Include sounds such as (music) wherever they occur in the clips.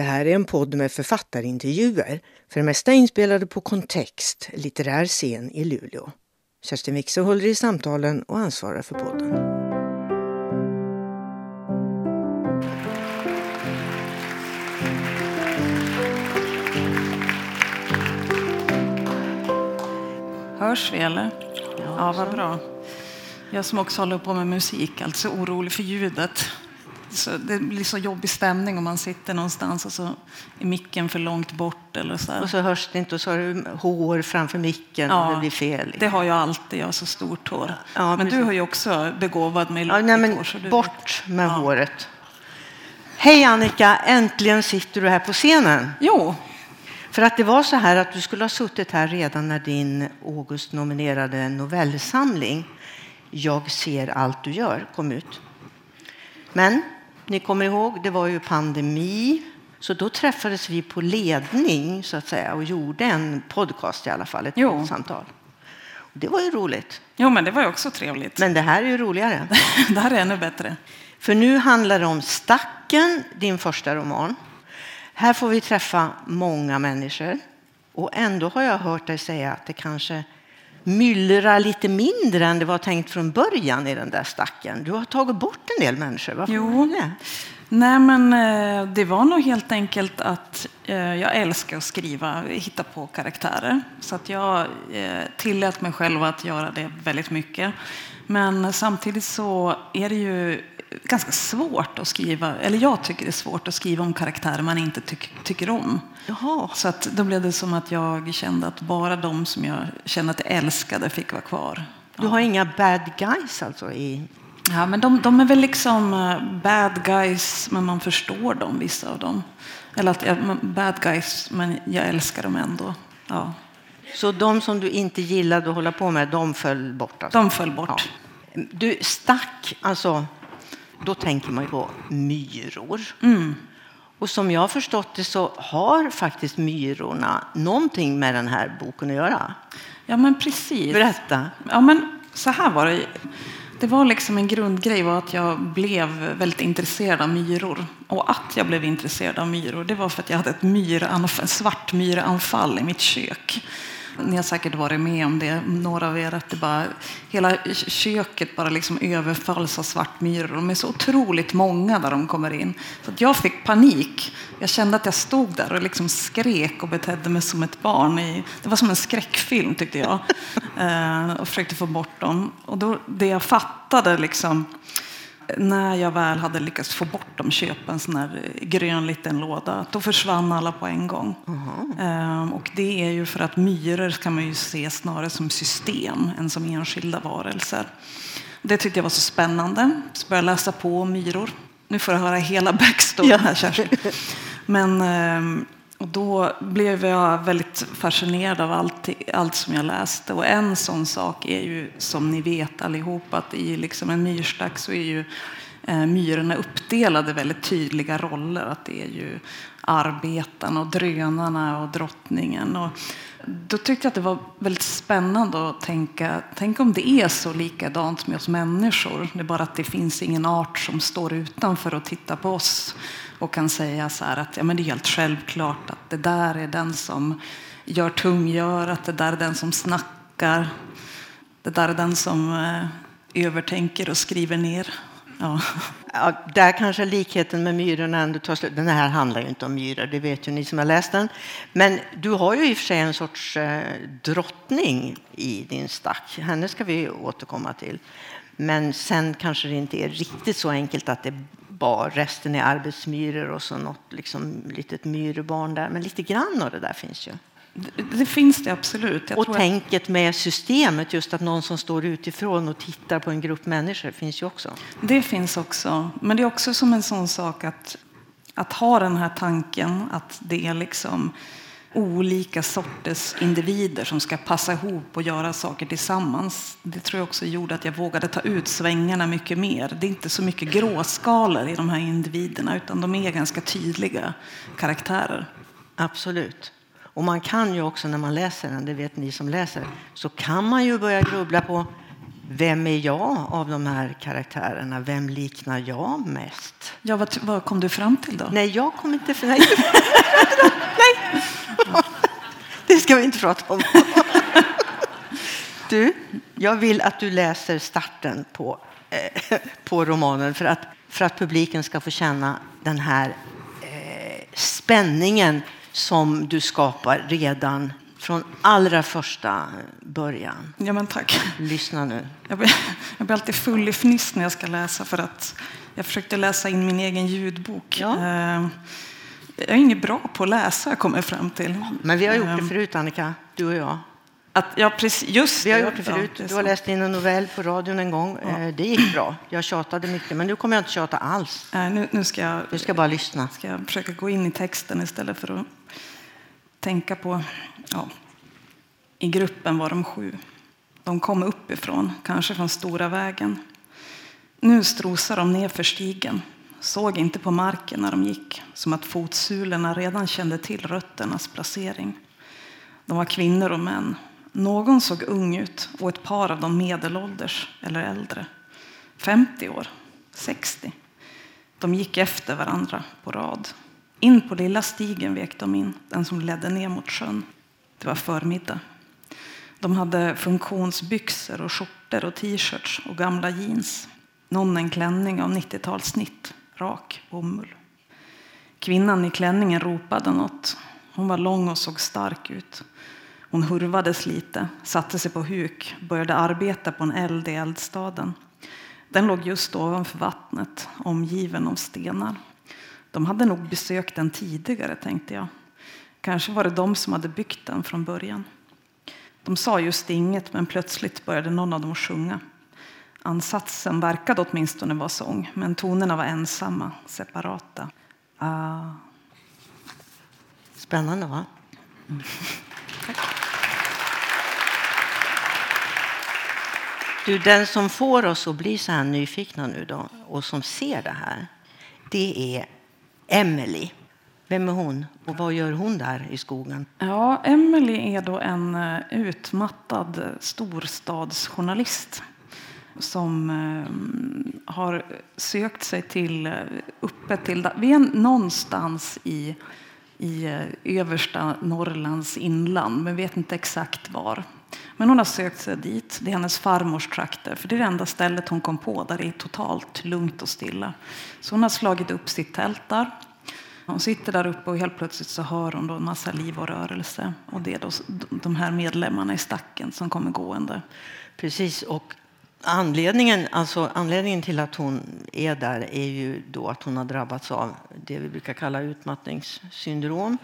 Det här är en podd med författarintervjuer, för det mesta inspelade på Kontext, litterär scen i Luleå. Kerstin Wikse håller i samtalen och ansvarar för podden. Hörs vi eller? Ja, vad bra. Jag som också håller på med musik, alltså orolig för ljudet. Så det blir så jobbig stämning om man sitter någonstans och så är micken för långt bort. Eller så här. Och så hörs det inte och så har du hår framför micken och det blir fel. Det har jag alltid, jag har så stort hår. Ja, men precis. du har ju också begåvad med Ja, nej, hår. så du bort med håret. Hej Annika, äntligen sitter du här på scenen. Jo, För att det var så här att du skulle ha suttit här redan när din August-nominerade novellsamling Jag ser allt du gör kom ut. Men ni kommer ihåg, det var ju pandemi. Så då träffades vi på ledning så att säga och gjorde en podcast i alla fall, ett Jo. samtal. Det var ju roligt. jo, men det var ju också trevligt. Men det här är ju roligare. (laughs) det här är ännu bättre. För nu handlar det om Stacken, din första roman. Här får vi träffa många människor. Och ändå har jag hört dig säga att det kanske myllrar lite mindre än det var tänkt från början i den där stacken. Du har tagit bort en del människor. Varför Jo. det? Nej, men eh, det var nog helt enkelt att eh, jag älskar att skriva, hitta på karaktärer. Så att jag eh, tillät mig själv att göra det väldigt mycket. Men samtidigt så är det ju ganska svårt att skriva, eller jag tycker det är svårt att skriva om karaktärer man inte tyck, tycker om. Jaha. Så att då blev det som att jag kände att bara de som jag kände att jag älskade fick vara kvar. Du har inga bad guys alltså? I... Ja, men de, de är väl liksom eh, bad guys, men man förstår dem, vissa av dem. Eller att jag, bad guys, men jag älskar dem ändå. Ja, Så de som du inte gillade att hålla på med, de föll bort? Alltså. de föll bort. Ja. Du, stack, alltså, då tänker man ju på myror. Mm. Och som jag har förstått det så har faktiskt myrorna någonting med den här boken att göra. Ja, men precis. Berätta. Ja, men så här var det. Det var liksom en grundgrej var att jag blev väldigt intresserad av myror. Och att jag blev intresserad av myror, det var för att jag hade ett myranfall, svartmyranfall i mitt kök. Ni har säkert varit med om det, några av er, att det bara, hela köket bara liksom överfalls av svartmyror. De är så otroligt många där de kommer in. Så att jag fick panik. Jag kände att jag stod där och liksom skrek och betedde mig som ett barn. I, det var som en skräckfilm tyckte jag. (laughs) Eh, och försökte få bort dem. Och då, det jag fattade liksom, när jag väl hade lyckats få bort dem, köpa en sån här grön liten låda, då försvann alla på en gång. Ehm, och det är ju för att myror kan man ju se snarare som system än som enskilda varelser. Det tyckte jag var så spännande. Så började jag läsa på om myror. Nu får jag höra hela backstoryn här, Kerstin. Men ehm, och då blev jag väldigt fascinerad av allt, allt som jag läste. Och en sån sak är ju, som ni vet allihop, att i liksom en myrstack så är ju eh, myrorna uppdelade i väldigt tydliga roller. Att det är ju arbetarna och drönarna och drottningen. Och då tyckte jag att det var väldigt spännande att tänka, tänk om det är så likadant med oss människor. Det är bara att det finns ingen art som står utanför och tittar på oss och kan säga så här att ja, men det är helt självklart att det där är den som gör tunggörat, det där är den som snackar, det där är den som eh, övertänker och skriver ner. Ja. Ja, där kanske likheten med myrorna ändå tar slut. Den här handlar ju inte om myror, det vet ju ni som har läst den. Men du har ju i och för sig en sorts eh, drottning i din stack. Henne ska vi återkomma till. Men sen kanske det inte är riktigt så enkelt att det bara resten är arbetsmyror och så något liksom, litet myrebarn där. Men lite grann av det där finns ju. Det, det finns det absolut. Jag och tror att- tänket med systemet, just att någon som står utifrån och tittar på en grupp människor finns ju också. Det finns också. Men det är också som en sån sak att, att ha den här tanken att det är liksom olika sorters individer som ska passa ihop och göra saker tillsammans. Det tror jag också gjorde att jag vågade ta ut svängarna mycket mer. Det är inte så mycket gråskalor i de här individerna utan de är ganska tydliga karaktärer. Absolut. Och man kan ju också när man läser den, det vet ni som läser, så kan man ju börja grubbla på Vem är jag av de här karaktärerna? Vem liknar jag mest? Ja, vad, vad kom du fram till då? Nej, jag kom inte fram... (laughs) Nej. Nej. (laughs) Det ska vi inte prata om. Du, jag vill att du läser starten på, eh, på romanen för att, för att publiken ska få känna den här eh, spänningen som du skapar redan från allra första början. Ja, men tack. Lyssna nu. Jag blir, jag blir alltid full i fniss när jag ska läsa för att jag försökte läsa in min egen ljudbok. Ja. Eh, Jag är inget bra på att läsa, kommer jag fram till. Men vi har gjort det Eh, förut, Annika, du och jag. Att, ja, precis, just Vi har det. gjort det Ja, förut. det är Du har läst in en novell på radion en gång. Eh, Det gick bra. Jag tjatade mycket, men nu kommer jag inte tjata alls. Nej, nu, nu ska jag Du ska bara lyssna. ska jag försöka gå in i texten istället för att tänka på... Ja. I gruppen var de sju. De kom uppifrån, kanske från stora vägen. Nu strosade de ner för stigen, såg inte på marken när de gick som att fotsulorna redan kände till rötternas placering. De var kvinnor och män. Någon såg ung ut och ett par av dem medelålders eller äldre. 50 år, 60. De gick efter varandra på rad. In på lilla stigen vek de in, den som ledde ner mot sjön. Det var förmiddag. De hade funktionsbyxor och skjortor och t-shirts och gamla jeans. Någon en klänning av 90-talssnitt, rak bomull. Kvinnan i klänningen ropade något. Hon var lång och såg stark ut. Hon hurvades lite, satte sig på huk, började arbeta på en eld i eldstaden. Den låg just ovanför vattnet, omgiven av stenar. De hade nog besökt den tidigare, tänkte jag. Kanske var det de som hade byggt den från början. De sa just inget, men plötsligt började någon av dem sjunga. Ansatsen verkade åtminstone vara sång, men tonerna var ensamma, separata. Ah, Spännande, va? Du, den som får oss att bli så här nyfikna nu då, och som ser det här, det är Emily. Vem är hon och vad gör hon där i skogen? Ja, Emily är då en eh, utmattad storstadsjournalist som eh, har sökt sig till eh, uppe till... Vi är någonstans i, i eh, översta Norrlands inland, men vet inte exakt var. Men hon har sökt sig dit. Det är hennes farmors trakter, för det är det enda stället hon kom på där det är totalt lugnt och stilla. Så hon har slagit upp sitt tält där. Hon sitter där uppe och helt plötsligt så hör hon då en massa liv och rörelse. Och det är då de här medlemmarna i stacken som kommer gående. Precis, och anledningen, alltså anledningen till att hon är där är ju då att hon har drabbats av det vi brukar kalla utmattningssyndrom.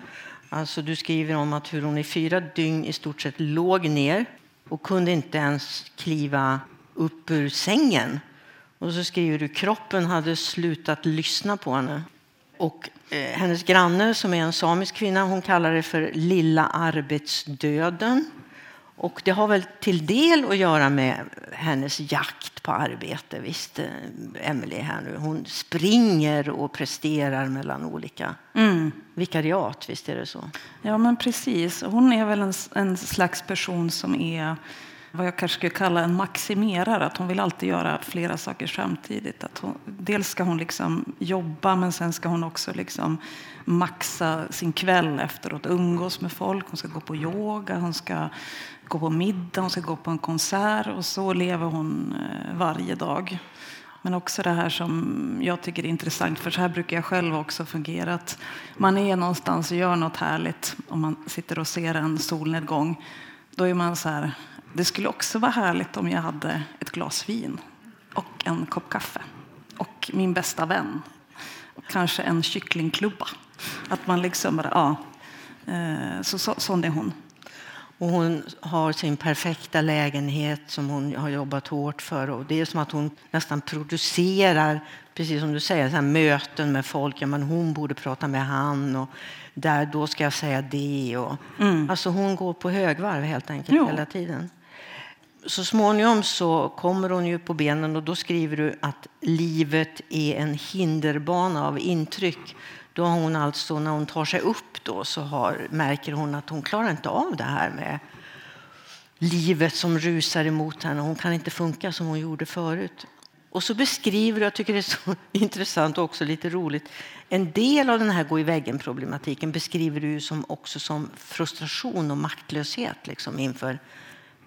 Alltså du skriver om att hur hon i fyra dygn i stort sett låg ner och kunde inte ens kliva upp ur sängen. Och så skriver du kroppen hade slutat lyssna på henne. Och eh, hennes granne som är en samisk kvinna hon kallar det för lilla arbetsdöden. Och det har väl till del att göra med hennes jakt på arbete. Visst, Emily här nu. Hon springer och presterar mellan olika vikariat. Visst är det så? Ja, men precis. Hon är väl en, en slags person som är vad jag kanske skulle kalla en maximerare. Att hon vill alltid göra flera saker samtidigt. Att hon, dels ska hon liksom jobba, men sen ska hon också liksom maxa sin kväll efteråt. Umgås med folk, hon ska gå på yoga, hon ska gå på middag, hon ska gå på en konsert. Och så lever hon eh, varje dag. Men också det här som jag tycker är intressant, för så här brukar jag själv också fungera. Att man är någonstans och gör något härligt, om man sitter och ser en solnedgång. Då är man så här, det skulle också vara härligt om jag hade ett glas vin och en kopp kaffe och min bästa vän. Och kanske en kycklingklubba. Att man liksom bara, ja. Eh, Så, så, sån är hon. Och hon har sin perfekta lägenhet som hon har jobbat hårt för. Och det är som att hon nästan producerar, precis som du säger, så möten med folk. Ja, men hon borde prata med han och där, då ska jag säga det. Och, Alltså hon går på högvarv helt enkelt Ja. hela tiden. Så småningom så kommer hon ju på benen och då skriver du att livet är en hinderbana av intryck. Då har hon alltså, när hon tar sig upp då, så har, märker hon att hon klarar inte av det här med livet som rusar emot henne. Hon kan inte funka som hon gjorde förut. Och så beskriver jag tycker det är så (laughs) intressant och också lite roligt, en del av den här gå i väggen-problematiken beskriver du som också som frustration och maktlöshet liksom inför,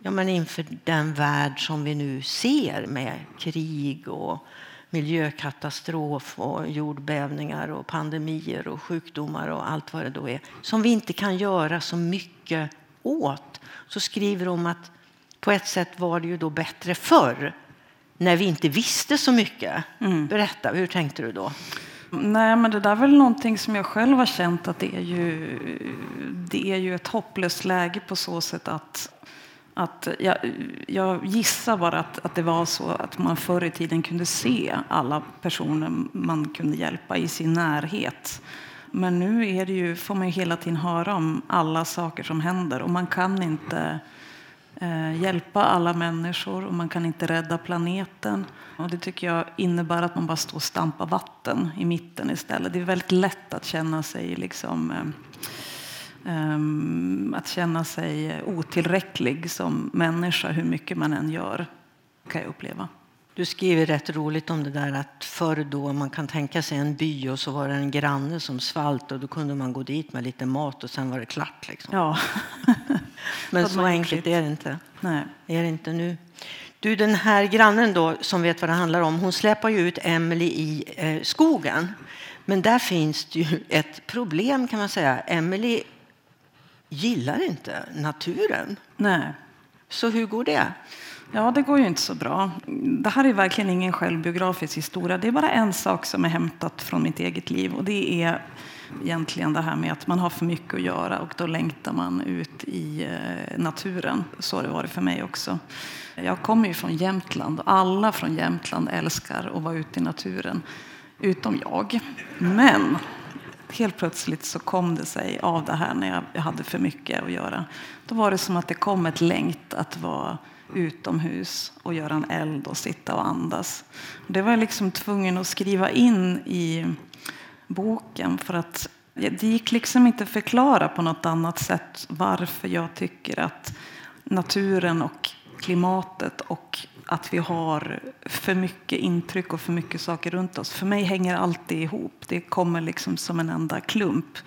ja, men inför den värld som vi nu ser med krig och miljökatastrof och jordbävningar och pandemier och sjukdomar och allt vad det då är som vi inte kan göra så mycket åt. Så skriver de att på ett sätt var det ju då bättre förr när vi inte visste så mycket. Mm. Berätta, hur tänkte du då? Nej, men det där är väl någonting som jag själv har känt att det är ju, det är ju ett hopplöst läge på så sätt att att jag, jag gissar bara att, att det var så att man förr i tiden kunde se alla personer man kunde hjälpa i sin närhet. Men nu är det ju, får man ju hela tiden höra om alla saker som händer och man kan inte eh, hjälpa alla människor och man kan inte rädda planeten. Och det tycker jag innebär att man bara står och stampar vatten i mitten istället. Det är väldigt lätt att känna sig liksom eh, att känna sig otillräcklig som människa, hur mycket man än gör, kan jag uppleva. Du skriver rätt roligt om det där att förr då man kan tänka sig en by och så var det en granne som svalt och då kunde man gå dit med lite mat och sen var det klart. Liksom. Ja. (laughs) Men så enkelt är det inte. Nej. Är det inte nu. Du, den här grannen då, som vet vad det handlar om, hon släpar ju ut Emily i eh, skogen. Men där finns det ju ett problem kan man säga. Emily gillar inte naturen. Nej. Så hur går det? Ja, det går ju inte så bra. Det här är verkligen ingen självbiografisk historia. Det är bara en sak som är hämtat från mitt eget liv och det är egentligen det här med att man har för mycket att göra och då längtar man ut i eh, naturen. Så har det varit för mig också. Jag kommer ju från Jämtland och alla från Jämtland älskar att vara ute i naturen, utom jag. Men helt plötsligt så kom det sig av det här när jag hade för mycket att göra. Då var det som att det kom ett längt att vara utomhus och göra en eld och sitta och andas. Det var jag liksom tvungen att skriva in i boken för att det gick liksom inte att förklara på något annat sätt varför jag tycker att naturen och klimatet och att vi har för mycket intryck och för mycket saker runt oss. För mig hänger alltid ihop. Det kommer liksom som en enda klump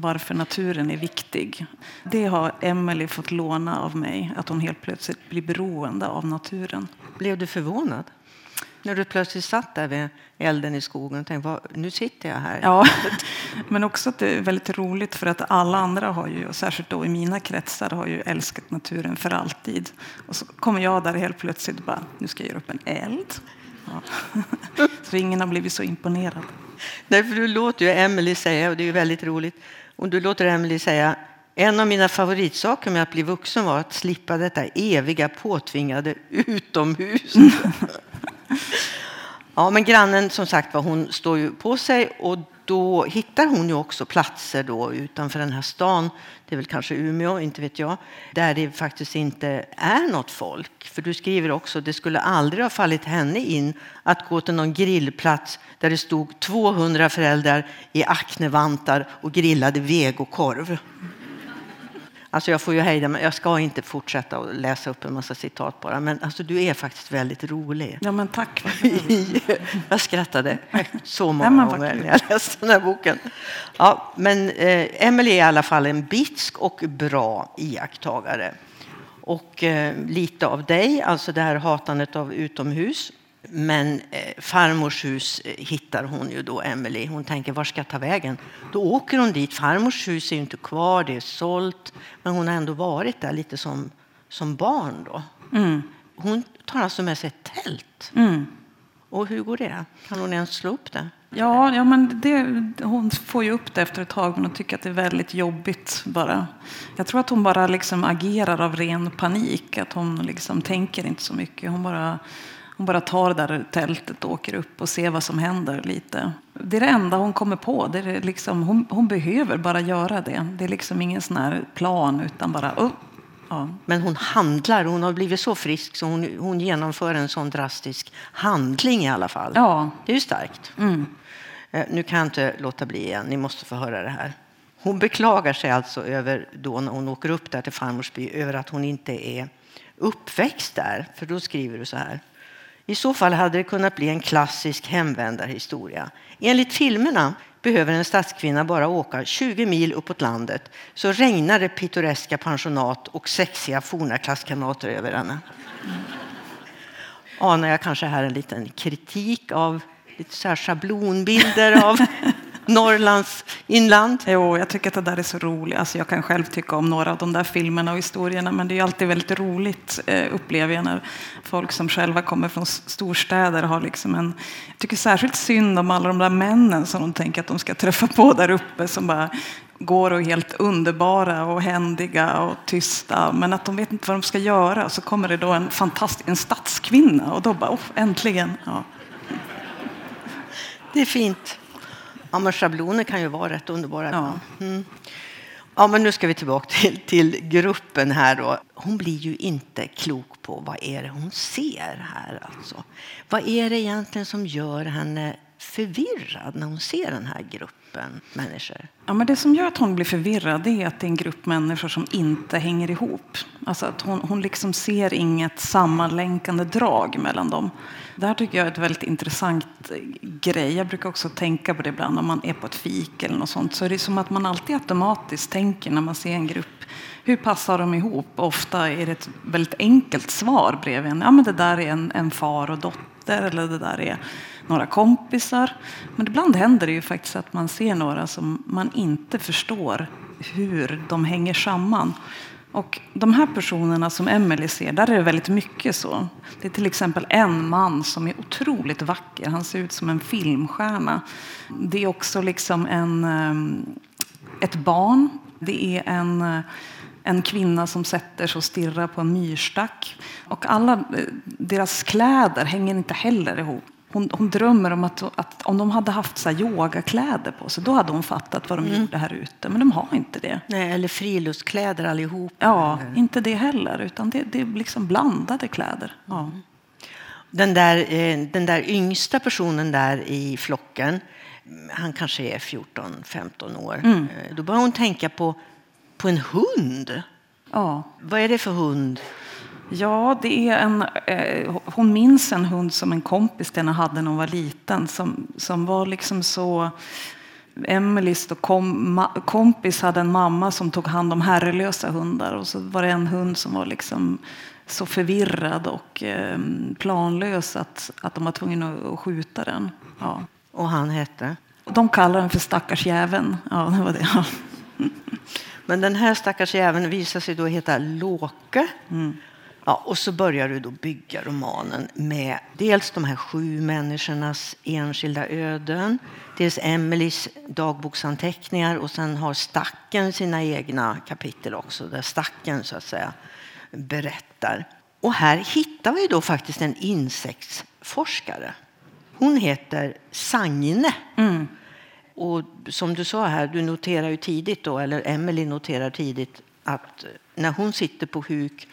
varför naturen är viktig. Det har Emelie fått låna av mig, att hon helt plötsligt blir beroende av naturen. Blev du förvånad? När du plötsligt satt där vid elden i skogen och tänkte, nu sitter jag här. Ja, (laughs) men också att det är väldigt roligt för att alla andra har ju, och särskilt då i mina kretsar, har ju älskat naturen för alltid. Och så kommer jag där helt plötsligt och bara, nu ska jag göra upp en eld. Ja. (laughs) Så ingen har blivit så imponerad. Därför du låter ju Emily säga, och det är väldigt roligt, och du låter Emily säga en av mina favoritsaker med att bli vuxen var att slippa detta eviga påtvingade utomhus. (laughs) Ja, men grannen som sagt var, hon står ju på sig och då hittar hon ju också platser då utanför den här stan, det är väl kanske Umeå, inte vet jag, där det faktiskt inte är något folk. För du skriver också, det skulle aldrig ha fallit henne in att gå till någon grillplats där det stod 200 föräldrar i aknevantar och grillade vegokorv. Alltså jag får ju hejda mig. Jag ska inte fortsätta att läsa upp en massa citat bara. Men alltså du är faktiskt väldigt rolig. Ja, men tack. (laughs) jag skrattade så många gånger när jag läste den här boken. Ja, men eh, Emily är i alla fall en bitsk och bra iakttagare. Och eh, lite av dig, alltså det här hatandet av utomhus men eh, farmors hus eh, hittar hon ju då, Emily. Hon tänker, var ska jag ta vägen? Då åker hon dit. Farmors hus är ju inte kvar, det är sålt. Men hon har ändå varit där lite som, som barn då. Mm. Hon tar alltså med sig ett tält. Mm. Och hur går det? Kan hon ens slå upp det? Ja, ja men det, hon får ju upp det efter ett tag, men hon tycker att det är väldigt jobbigt bara. Jag tror att hon bara liksom agerar av ren panik, att hon liksom tänker inte så mycket. Hon bara hon bara tar det där tältet och åker upp och ser vad som händer lite. Det är det enda hon kommer på. Det är liksom, hon, hon behöver bara göra det. Det är liksom ingen sån här plan utan bara oh, Ja. Men hon handlar, hon har blivit så frisk så hon, hon genomför en sån drastisk handling i alla fall. Ja. Det är ju starkt. Mm. Eh, nu kan jag inte låta bli igen, ni måste få höra det här. Hon beklagar sig alltså över då när hon åker upp där till farmors by över att hon inte är uppväxt där. För då skriver du så här. I så fall hade det kunnat bli en klassisk hemvändarhistoria. Enligt filmerna behöver en stadskvinna bara åka 20 mil uppåt landet så regnar det pittoreska pensionat och sexiga forna klasskamrater över henne. Anar jag kanske här en liten kritik av lite så här schablonbilder av Norrlands inland. Jo, jag tycker att det där är så roligt. Alltså jag kan själv tycka om några av de där filmerna och historierna, men det är alltid väldigt roligt, eh, upplever jag, när folk som själva kommer från storstäder har liksom en... Jag tycker särskilt synd om alla de där männen som de tänker att de ska träffa på där uppe, som bara går och är helt underbara och händiga och tysta, men att de vet inte vad de ska göra. Så kommer det då en fantastisk en stadskvinna och då bara, oh, äntligen. Ja. Det är fint. Ja, men schabloner kan ju vara rätt underbara. Ja. Mm. Ja, men nu ska vi tillbaka till, till gruppen här. Då. Hon blir ju inte klok på vad är det hon ser här. Alltså. Vad är det egentligen som gör henne förvirrad när hon ser den här gruppen människor? Ja, men det som gör att hon blir förvirrad är att det är en grupp människor som inte hänger ihop. Alltså att hon, hon liksom ser inget sammanlänkande drag mellan dem. Det här tycker jag är ett väldigt intressant eh, grej. Jag brukar också tänka på det ibland om man är på ett fik eller något sånt. Så är det som att man alltid automatiskt tänker när man ser en grupp. Hur passar de ihop? Ofta är det ett väldigt enkelt svar bredvid en. Ja, men det där är en, en far och dotter eller det där är några kompisar. Men ibland händer det ju faktiskt att man ser några som man inte förstår hur de hänger samman. Och de här personerna som Emelie ser, där är det väldigt mycket så. Det är till exempel en man som är otroligt vacker. Han ser ut som en filmstjärna. Det är också liksom en, ehm, ett barn. Det är en, eh, en kvinna som sätter sig och stirrar på en myrstack. Och alla eh, deras kläder hänger inte heller ihop. Hon, hon, drömmer om att, att, om de hade haft så yogakläder på sig, då hade hon fattat vad de mm. gjorde här ute. Men de har inte det. Nej, eller friluftskläder allihop. Ja, eller? inte det heller. Utan det, det är liksom blandade kläder. Ja. Mm. Den, där, eh, den där yngsta personen där i flocken, han kanske är 14-15 år. Mm. Eh, då börjar hon tänka på, på en hund. Ja. Vad är det för hund? Ja, det är en, eh, hon minns en hund som en kompis till henne hade när hon var liten som, som var liksom så Emelies kom, kompis hade en mamma som tog hand om herrelösa hundar och så var det en hund som var liksom så förvirrad och eh, planlös att, att de var tvungna att skjuta den. Ja. Och han hette? De kallar den för stackars jäveln. Ja, det var det. Ja. Men den här stackars jäveln visar sig då heta Låke. Mm. Ja, och så börjar du då bygga romanen med dels de här sju människornas enskilda öden, dels Emelies dagboksanteckningar och sen har Stacken sina egna kapitel också, där Stacken så att säga berättar. Och här hittar vi då faktiskt en insektsforskare. Hon heter Sagne. Mm. Och som du sa här, du noterar ju tidigt då, eller Emelie noterar tidigt att när hon sitter på huk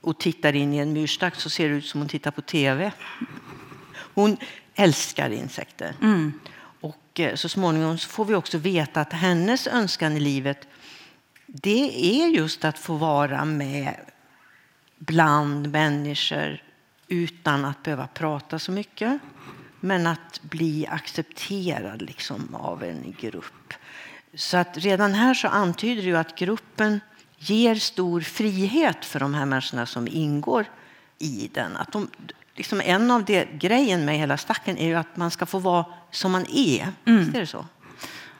och tittar in i en myrstack så ser det ut som hon tittar på tv. Hon älskar insekter. Mm. Och eh, så småningom så får vi också veta att hennes önskan i livet det är just att få vara med bland människor utan att behöva prata så mycket. Men att bli accepterad liksom av en grupp. Så att redan här så antyder det att gruppen ger stor frihet för de här människorna som ingår i den. Att de, liksom en av det, grejen med hela stacken är ju att man ska få vara som man är. Mm. är det så?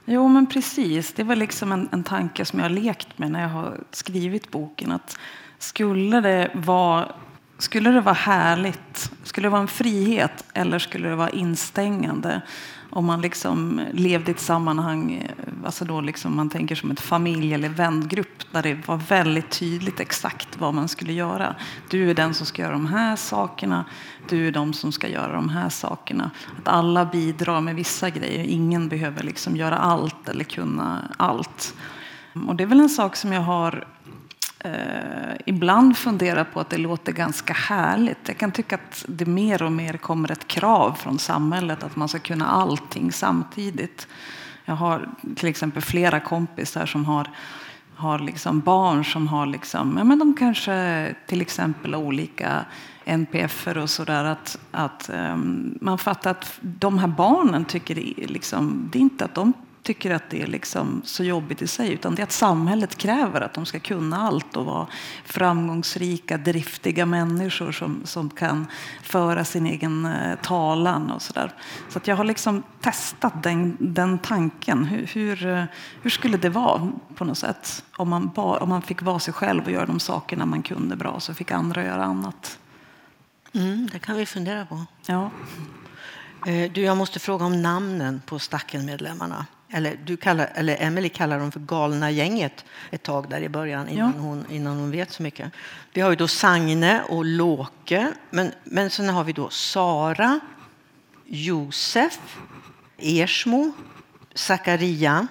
Jo, men precis. Det var liksom en, en tanke som jag har lekt med när jag har skrivit boken. Att skulle det vara skulle det vara härligt, skulle det vara en frihet eller skulle det vara instängande om man liksom levde i ett sammanhang, eh, alltså då liksom man tänker som ett familj eller vängrupp där det var väldigt tydligt exakt vad man skulle göra. Du är den som ska göra de här sakerna, du är de som ska göra de här sakerna. Att alla bidrar med vissa grejer, ingen behöver liksom göra allt eller kunna allt. Och det är väl en sak som jag har eh, ibland funderar på att det låter ganska härligt. Jag kan tycka att det mer och mer kommer ett krav från samhället att man ska kunna allting samtidigt. Jag har till exempel flera kompisar som har, har liksom barn som har liksom, ja, men de kanske till exempel olika NPF och sådär. Att, att um, man fattar att de här barnen tycker det liksom, det är inte att de tycker att det är liksom så jobbigt i sig utan det är att samhället kräver att de ska kunna allt och vara framgångsrika, driftiga människor som, som kan föra sin egen eh, talan och sådär. Så att jag har liksom testat den, den tanken. Hur, hur, eh, hur, skulle det vara på något sätt om man, ba, om man fick vara sig själv och göra de sakerna man kunde bra så fick andra göra annat? Mm, det kan vi fundera på. Ja. Eh, du, jag måste fråga om namnen på Stacken-medlemmarna. Eller, du kallar, eller Emily kallar dem för galna gänget ett tag där i början innan, ja. hon, innan hon vet så mycket. Vi har ju då Sagne och Låke, men, men sen har vi då Sara, Josef, Ersmo, Zakaria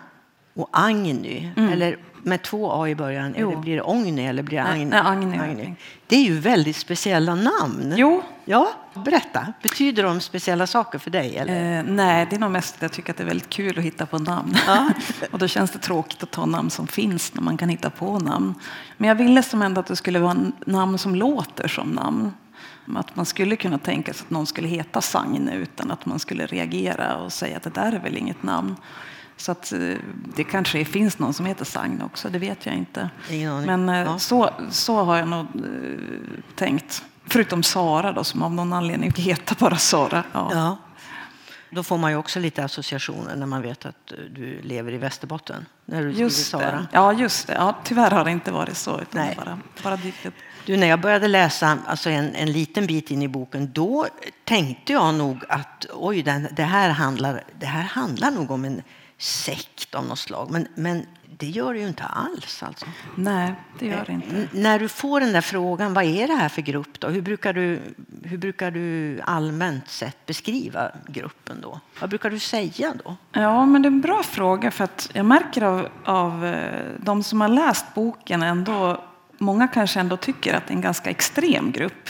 och Agny. Mm. Eller med två A i början. Eller blir det Ogny eller blir det Agny? Nej, Agny. Agny. Det är ju väldigt speciella namn. Jo. Ja, berätta. Betyder de speciella saker för dig? Eller? Eh, nej, det är nog mest att jag tycker att det är väldigt kul att hitta på namn. Ja. (laughs) och då känns det tråkigt att ta namn som finns när man kan hitta på namn. Men jag ville som ändå att det skulle vara namn som låter som namn. Att man skulle kunna tänka sig att någon skulle heta Sagne utan att man skulle reagera och säga att det där är väl inget namn. Så att, eh, det kanske finns någon som heter Sagn också, det vet jag inte. Men eh, ja. så, så har jag nog eh, tänkt. Förutom Sara då, som av någon anledning heter bara Sara. Ja. ja. Då får man ju också lite associationer när man vet att du lever i Västerbotten. När du just Sara. Det. Ja, just det. Ja, tyvärr har det inte varit så. Utan Nej. Bara, bara dykt upp. Du, när jag började läsa alltså en, en liten bit in i boken då tänkte jag nog att oj, den, det, här handlar, det här handlar nog om en sekt av något slag. Men, men det gör det ju inte alls. Alltså. Nej, det gör det inte. När du får den där frågan, vad är det här för grupp? Då? Hur, brukar du, hur brukar du allmänt sett beskriva gruppen då? Vad brukar du säga då? Ja, men det är en bra fråga för att jag märker av, av eh, de som har läst boken ändå, många kanske ändå tycker att det är en ganska extrem grupp.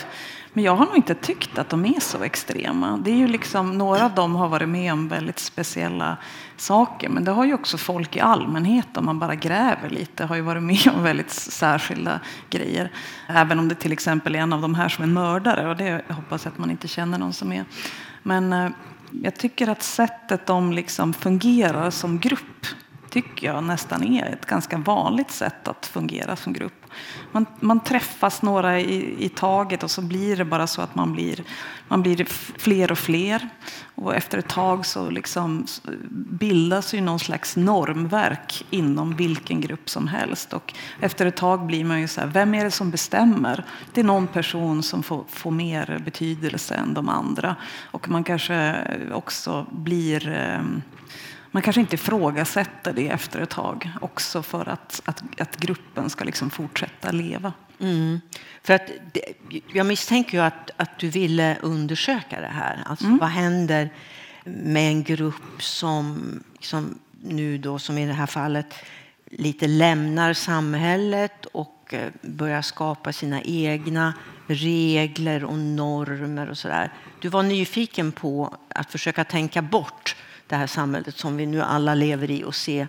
Men jag har nog inte tyckt att de är så extrema. Det är ju liksom, några av dem har varit med om väldigt speciella saker. Men det har ju också folk i allmänhet, om man bara gräver lite, har ju varit med om väldigt särskilda grejer. Även om det till exempel är en av de här som är mördare. Och det hoppas jag att man inte känner någon som är. Men eh, jag tycker att sättet de liksom fungerar som grupp tycker jag nästan är ett ganska vanligt sätt att fungera som grupp. Man, man träffas några i, i taget och så blir det bara så att man blir, man blir fler och fler. Och efter ett tag så liksom bildas ju någon slags normverk inom vilken grupp som helst. Och efter ett tag blir man ju så här, vem är det som bestämmer? Det är någon person som får, får mer betydelse än de andra. Och man kanske också blir eh, man kanske inte ifrågasätter det efter ett tag också för att, att, att gruppen ska liksom fortsätta leva. Mm. För att, jag misstänker ju att, att du ville undersöka det här. Alltså, mm. Vad händer med en grupp som, som nu då, som i det här fallet, lite lämnar samhället och eh, börjar skapa sina egna regler och normer och sådär. Du var nyfiken på att försöka tänka bort det här samhället som vi nu alla lever i och se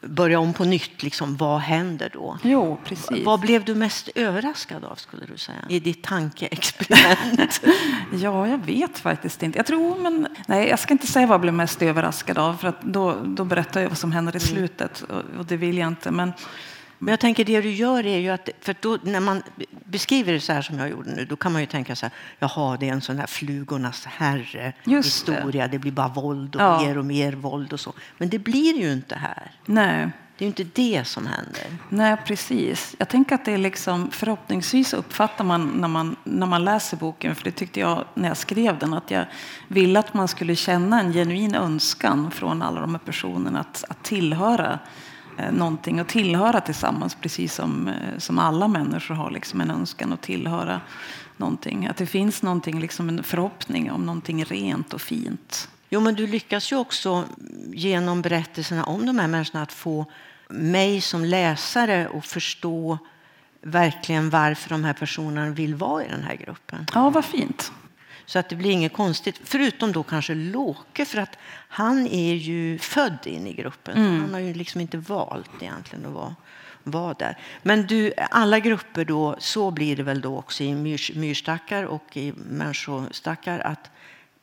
börja om på nytt. Liksom, vad händer då? Jo, precis. Vad blev du mest överraskad av skulle du säga? i ditt tankeexperiment? (laughs) ja, jag vet faktiskt inte. Jag tror, men nej, jag ska inte säga vad jag blev mest överraskad av för att då, då berättar jag vad som händer i mm. slutet och, och det vill jag inte. Men men jag tänker det du gör är ju att, för då, när man beskriver det så här som jag gjorde nu, då kan man ju tänka så här, jaha, det är en sån här flugornas herre historia, det. det. blir bara våld och ja. mer och mer våld och så. Men det blir ju inte här. Nej. Det är ju inte det som händer. Nej, precis. Jag tänker att det är liksom, förhoppningsvis uppfattar man när, man när man läser boken, för det tyckte jag när jag skrev den, att jag ville att man skulle känna en genuin önskan från alla de här personerna att, att tillhöra någonting att tillhöra tillsammans, precis som, eh, som alla människor har liksom en önskan att tillhöra någonting. Att det finns någonting, liksom en förhoppning om någonting rent och fint. Jo, men du lyckas ju också genom berättelserna om de här människorna att få mig som läsare att förstå verkligen varför de här personerna vill vara i den här gruppen. Ja, vad fint. Så att det blir inget konstigt, förutom då kanske Låke, för att han är ju född in i gruppen. Mm. Han har ju liksom inte valt egentligen att vara, vara där. Men du, alla grupper då, så blir det väl då också i myr, myrstackar och i människostackar, att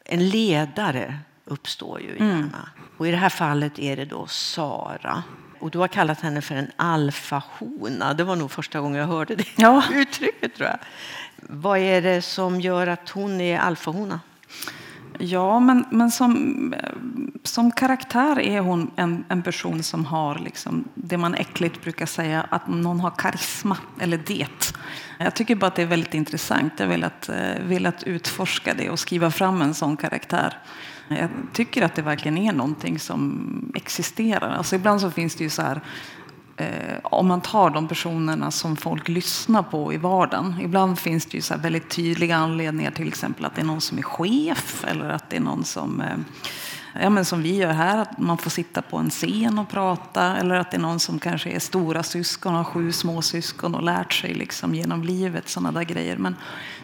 en ledare uppstår ju gärna. Mm. Och i det här fallet är det då Sara. Och du har kallat henne för en alfahona. Det var nog första gången jag hörde det ja. (laughs) uttrycket. tror jag. Vad är det som gör att hon är alfahona? Ja, men, men som, som karaktär är hon en, en person som har liksom det man äckligt brukar säga att någon har karisma, eller det. Jag tycker bara att det är väldigt intressant. Jag vill att, eh, vill att utforska det och skriva fram en sån karaktär. Jag tycker att det verkligen är någonting som existerar. Alltså ibland så finns det ju så här Eh, om man tar de personerna som folk lyssnar på i vardagen. Ibland finns det ju så väldigt tydliga anledningar, till exempel att det är någon som är chef eller att det är någon som eh, ja, men som vi gör här, att man får sitta på en scen och prata. Eller att det är någon som kanske är stora syskon och har sju småsyskon och lärt sig liksom genom livet sådana där grejer. Men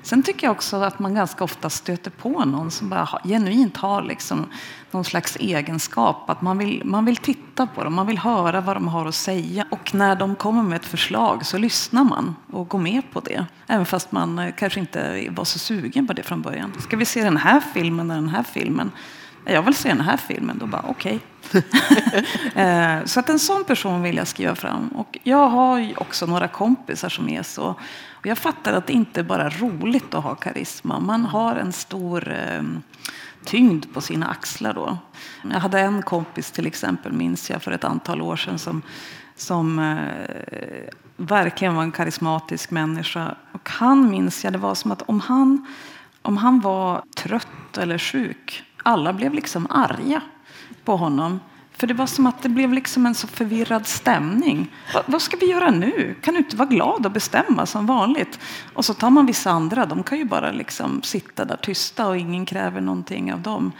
sen tycker jag också att man ganska ofta stöter på någon som bara genuint har liksom någon slags egenskap. Att man vill, man vill titta på dem, man vill höra vad de har att säga. Och när de kommer med ett förslag så lyssnar man och går med på det. Även fast man kanske inte var så sugen på det från början. Ska vi se den här filmen eller den här filmen? Jag vill se den här filmen. Då bara okej. Okay. (laughs) Eh, så att en sån person vill jag skriva fram. Och jag har ju också några kompisar som är så. Och jag fattar att det inte bara är roligt att ha karisma. Man har en stor eh, tyngd på sina axlar då. Jag hade en kompis till exempel, minns jag, för ett antal år sedan som, som eh, verkligen var en karismatisk människa. Och han minns jag, det var som att om han, om han var trött eller sjuk alla blev liksom arga på honom. För det var som att det blev liksom en så förvirrad stämning. Va, vad ska vi göra nu? Kan du inte vara glad och bestämma som vanligt? Och så tar man vissa andra, de kan ju bara liksom sitta där tysta och ingen kräver någonting av dem.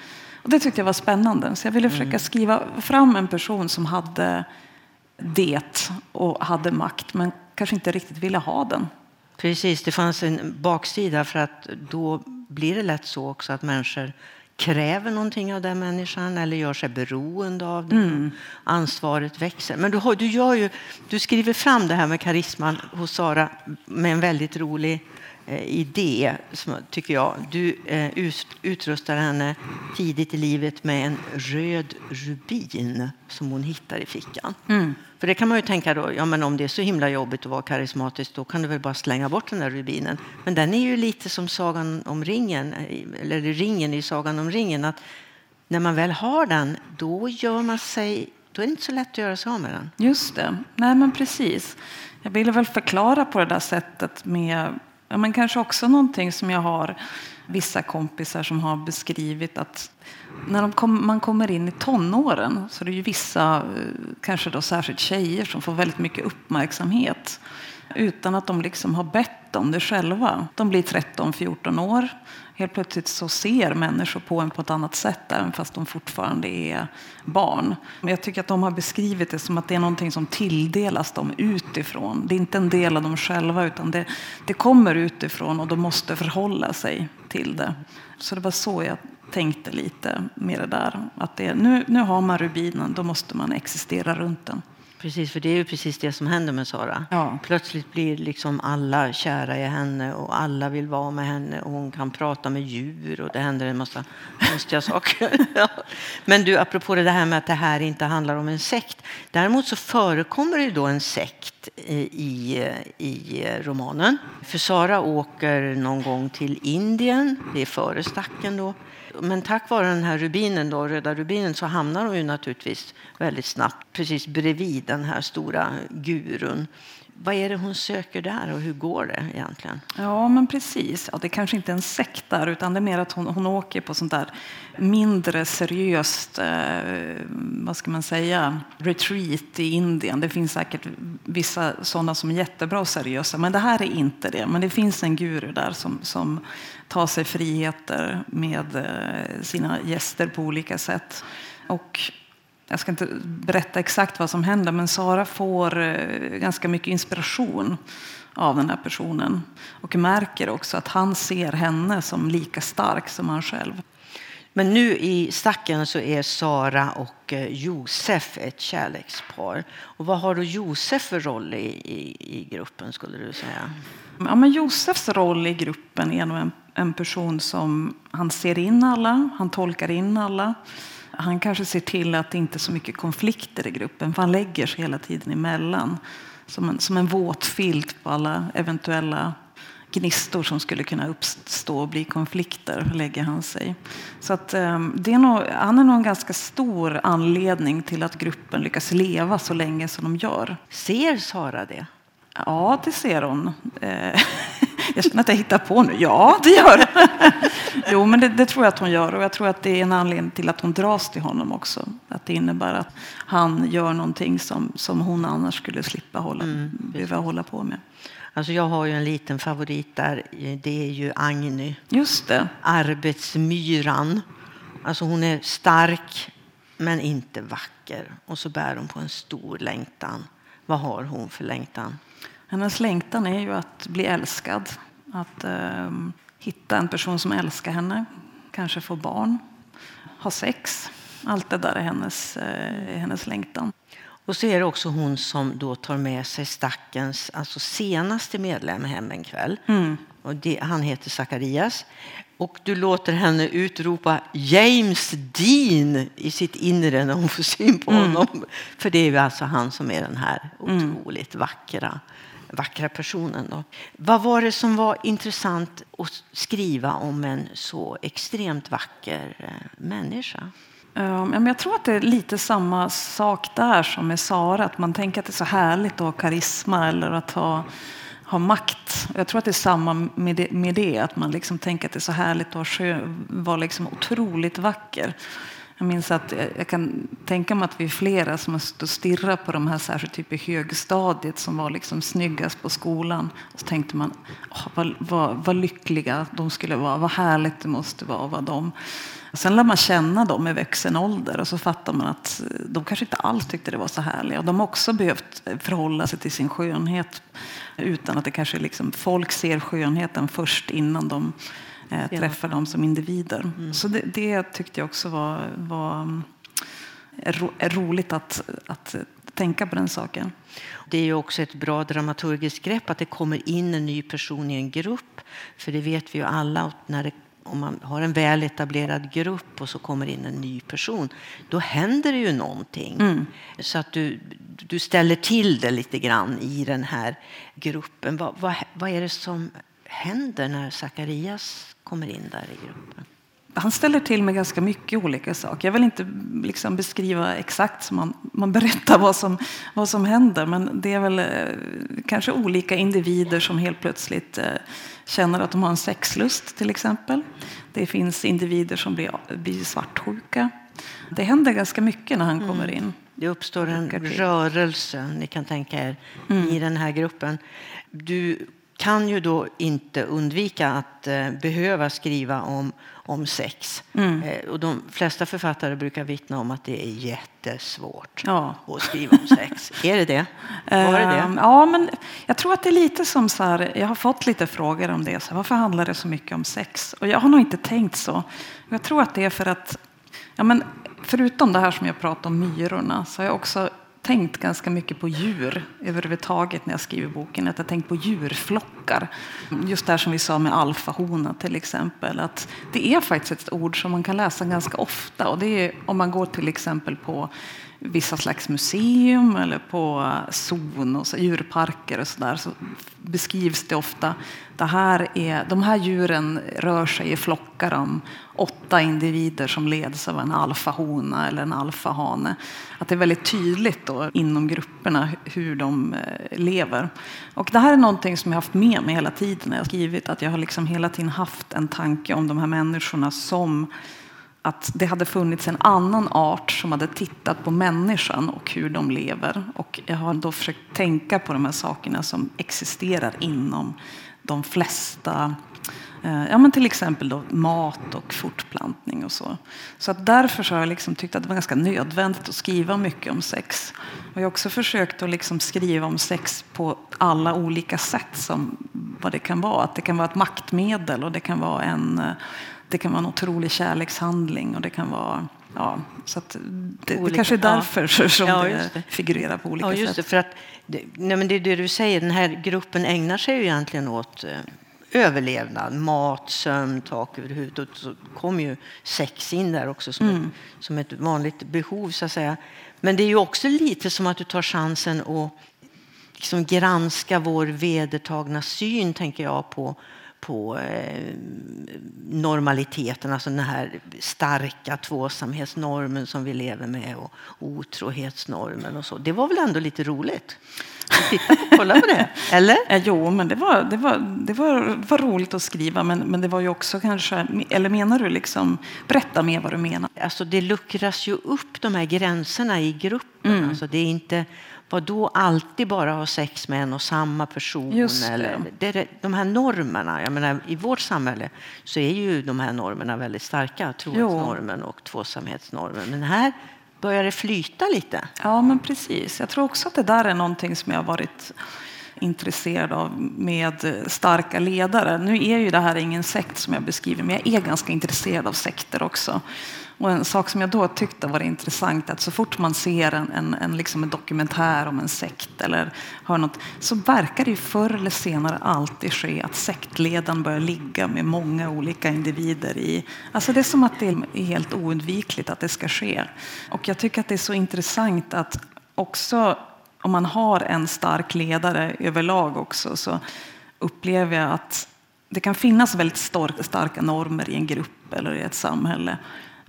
Och det tyckte jag var spännande. Så jag ville försöka mm. skriva fram en person som hade det och hade makt men kanske inte riktigt ville ha den. Precis, det fanns en baksida för att då blir det lätt så också att människor kräver någonting av den människan eller gör sig beroende av den. Mm. Ansvaret växer. Men du, har, du, gör ju, du skriver fram det här med karisman hos Sara med en väldigt rolig eh, idé, tycker jag. Du eh, utrustar henne tidigt i livet med en röd rubin som hon hittar i fickan. Mm. För det kan man ju tänka då, ja men om det är så himla jobbigt att vara karismatisk då kan du väl bara slänga bort den där rubinen. Men den är ju lite som Sagan om ringen, eller ringen i Sagan om ringen, att när man väl har den då gör man sig, då är det inte så lätt att göra sig av med den. Just det, nej men precis. Jag ville väl förklara på det där sättet med, men kanske också någonting som jag har vissa kompisar som har beskrivit att när kom, man kommer in i tonåren så är det ju vissa, eh, kanske då särskilt tjejer, som får väldigt mycket uppmärksamhet utan att de liksom har bett om det själva. De blir 13-14 år. Helt plötsligt så ser människor på en på ett annat sätt även fast de fortfarande är barn. Men jag tycker att de har beskrivit det som att det är någonting som tilldelas dem utifrån. Det är inte en del av dem själva utan det, det kommer utifrån och de måste förhålla sig till det. Så det var så jag tänkte lite med det där. Att det, nu, nu har man rubinen, då måste man existera runt den. Precis, för det är ju precis det som händer med Sara. Ja. Plötsligt blir liksom alla kära i henne och alla vill vara med henne och hon kan prata med djur och det händer en massa konstiga (laughs) saker. ja. Men du, apropå det här med att det här inte handlar om en sekt. Däremot så förekommer det då en sekt i, i romanen. För Sara åker någon gång till Indien, det är före stacken då, men tack vare den här rubinen, då, röda rubinen så hamnar hon ju naturligtvis väldigt snabbt precis bredvid den här stora gurun. Vad är det hon söker där och hur går det egentligen? Ja, men precis. Ja, det är kanske inte är en sekt där, utan det är mer att hon, hon åker på sånt där mindre seriöst, eh, vad ska man säga, retreat i Indien. Det finns säkert vissa sådana som är jättebra och seriösa, men det här är inte det. Men det finns en guru där som, som ta sig friheter med eh, sina gäster på olika sätt. Och jag ska inte berätta exakt vad som händer, men Sara får eh, ganska mycket inspiration av den här personen och märker också att han ser henne som lika stark som han själv. Men nu i stacken så är Sara och eh, Josef ett kärlekspar. Och vad har då Josef för roll i, i, i gruppen skulle du säga? Ja, men Josefs roll i gruppen är nog en, en person som han ser in alla, han tolkar in alla. Han kanske ser till att det inte är så mycket konflikter i gruppen, för han lägger sig hela tiden emellan. Som en, som en våt filt på alla eventuella gnistor som skulle kunna uppstå och bli konflikter, lägger han sig. Så att, ehm, det är nog, han är nog en ganska stor anledning till att gruppen lyckas leva så länge som de gör. Ser Sara det? Ja, det ser hon. Eh, (laughs) jag känner att jag hittar på nu. Ja, det gör hon. (laughs) Jo, men det, det, tror jag att hon gör. Och jag tror att det är en anledning till att hon dras till honom också. Att det innebär att han gör någonting som, som hon annars skulle slippa hålla, mm, behöva hålla på med. Alltså jag har ju en liten favorit där. Det är ju Agny. Just det. Arbetsmyran. Alltså hon är stark men inte vacker. Och så bär hon på en stor längtan. Vad har hon för längtan? Hennes längtan är ju att bli älskad. Att eh, hitta en person som älskar henne. Kanske få barn. Ha sex. Allt det där är hennes, eh, hennes längtan. Och så är det också hon som då tar med sig stackens alltså senaste medlem hem en kväll. Mm. Och det, han heter Zacharias. Och du låter henne utropa James Dean i sitt inre när hon får syn på mm. honom. För det är ju alltså han som är den här mm. otroligt vackra, vackra personen. Då. Vad var det som var intressant att skriva om en så extremt vacker eh, människa? Um, jag tror att det är lite samma sak där som med Sara. Att man tänker att det är så härligt att ha karisma eller att ha, ha makt. Jag tror att det är samma med det. Med det att man liksom tänker att det är så härligt att vara liksom otroligt vacker. Jag minns att jag kan tänka mig att vi är flera som har stått och stirrat på de här särskilt typ i högstadiet som var liksom snyggast på skolan. Och så tänkte man, oh, vad, vad, vad lyckliga de skulle vara, vad härligt det måste vara att vara dem. Sen lär man känna dem i vuxen ålder och så fattar man att eh, de kanske inte alls tyckte det var så härligt. Och de har också behövt eh, förhålla sig till sin skönhet utan att det kanske liksom, folk ser skönheten först innan de eh, träffar dem som individer. Mm. Så det, det, tyckte jag också var, var ro, roligt att, att tänka på den saken. Det är ju också ett bra dramaturgiskt grepp att det kommer in en ny person i en grupp. För det vet vi ju alla, när det om man har en väl etablerad grupp och så kommer in en ny person, då händer det ju någonting. Mm. Så att du, du ställer till det lite grann i den här gruppen. Vad, vad, vad är det som händer när Zacharias kommer in där i gruppen? Han ställer till med ganska mycket olika saker. Jag vill inte liksom beskriva exakt som man, man berättar vad som, vad som händer, men det är väl eh, kanske olika individer som helt plötsligt eh, känner att de har en sexlust till exempel. Det finns individer som blir, blir svartsjuka. Det händer ganska mycket när han mm. kommer in. Det uppstår en rörelse, ni kan tänka er, mm. i den här gruppen. Du kan ju då inte undvika att eh, behöva skriva om, om sex. Mm. Eh, och de flesta författare brukar vittna om att det är jättesvårt ja. att skriva om sex. (laughs) är det det? Var det det? Ehm, ja, men jag tror att det är lite som så här, jag har fått lite frågor om det. Så här, varför handlar det så mycket om sex? Och jag har nog inte tänkt så. Jag tror att det är för att, ja, men förutom det här som jag pratade om myrorna, så har jag också tänkt ganska mycket på djur överhuvudtaget när jag skriver boken. Att jag tänkt på djurflockar. Just det här som vi sa med alfahona till exempel. Att det är faktiskt ett ord som man kan läsa ganska ofta. Och det är om man går till exempel på vissa slags museum eller på zon och så, djurparker och sådär så beskrivs det ofta. Det här är, de här djuren rör sig i flockar om åtta individer som leds av en alfahona eller en alfahane. Att det är väldigt tydligt då, inom grupperna hur de eh, lever. Och det här är någonting som jag haft med mig hela tiden när jag skrivit. Att jag har liksom hela tiden haft en tanke om de här människorna som att det hade funnits en annan art som hade tittat på människan och hur de lever. Och jag har då försökt tänka på de här sakerna som existerar inom de flesta eh, ja, men till exempel då mat och fortplantning och så. Så att därför så har jag liksom tyckt att det var ganska nödvändigt att skriva mycket om sex. Och jag har också försökt att liksom skriva om sex på alla olika sätt som vad det kan vara. Att det kan vara ett maktmedel och det kan vara en, eh, det kan vara en otrolig kärlekshandling och det kan vara Ja, så det, olika, det kanske är därför ja. som ja, det, det, figurerar på olika ja, just sätt. Det, för att, nej, men det är det du säger, den här gruppen ägnar sig ju egentligen åt eh, överlevnad, mat, sömn, tak över huvudet. Och så kommer ju sex in där också som, mm. ett, som ett vanligt behov. så att säga. Men det är ju också lite som att du tar chansen att liksom granska vår vedertagna syn, tänker jag, på på eh, normaliteten, alltså den här starka tvåsamhetsnormen som vi lever med och otrohetsnormen och så. Det var väl ändå lite roligt? Titta kolla på det, (laughs) eller? Eh, jo, men det var, det var, det var, var roligt att skriva, men, men det var ju också kanske, eller menar du liksom, berätta mer vad du menar. Alltså det luckras ju upp de här gränserna i gruppen. Mm. Alltså det är inte vad då alltid bara ha sex med en och samma person. Just det. Eller, det de här normerna, jag menar, i vårt samhälle så är ju de här normerna väldigt starka. Trohetsnormen och tvåsamhetsnormen. Men här börjar det flyta lite. Ja, men precis. Jag tror också att det där är någonting som jag har varit intresserad av med starka ledare. Nu är ju det här ingen sekt som jag beskriver, men jag är ganska intresserad av sekter också. Och en sak som jag då tyckte var intressant är att så fort man ser en, en, en, liksom en dokumentär om en sekt eller hör något, så verkar det ju förr eller senare alltid ske att sektledaren börjar ligga med många olika individer i. Alltså det är som att det är helt oundvikligt att det ska ske. Och jag tycker att det är så intressant att också om man har en stark ledare överlag också så upplever jag att det kan finnas väldigt starka normer i en grupp eller i ett samhälle.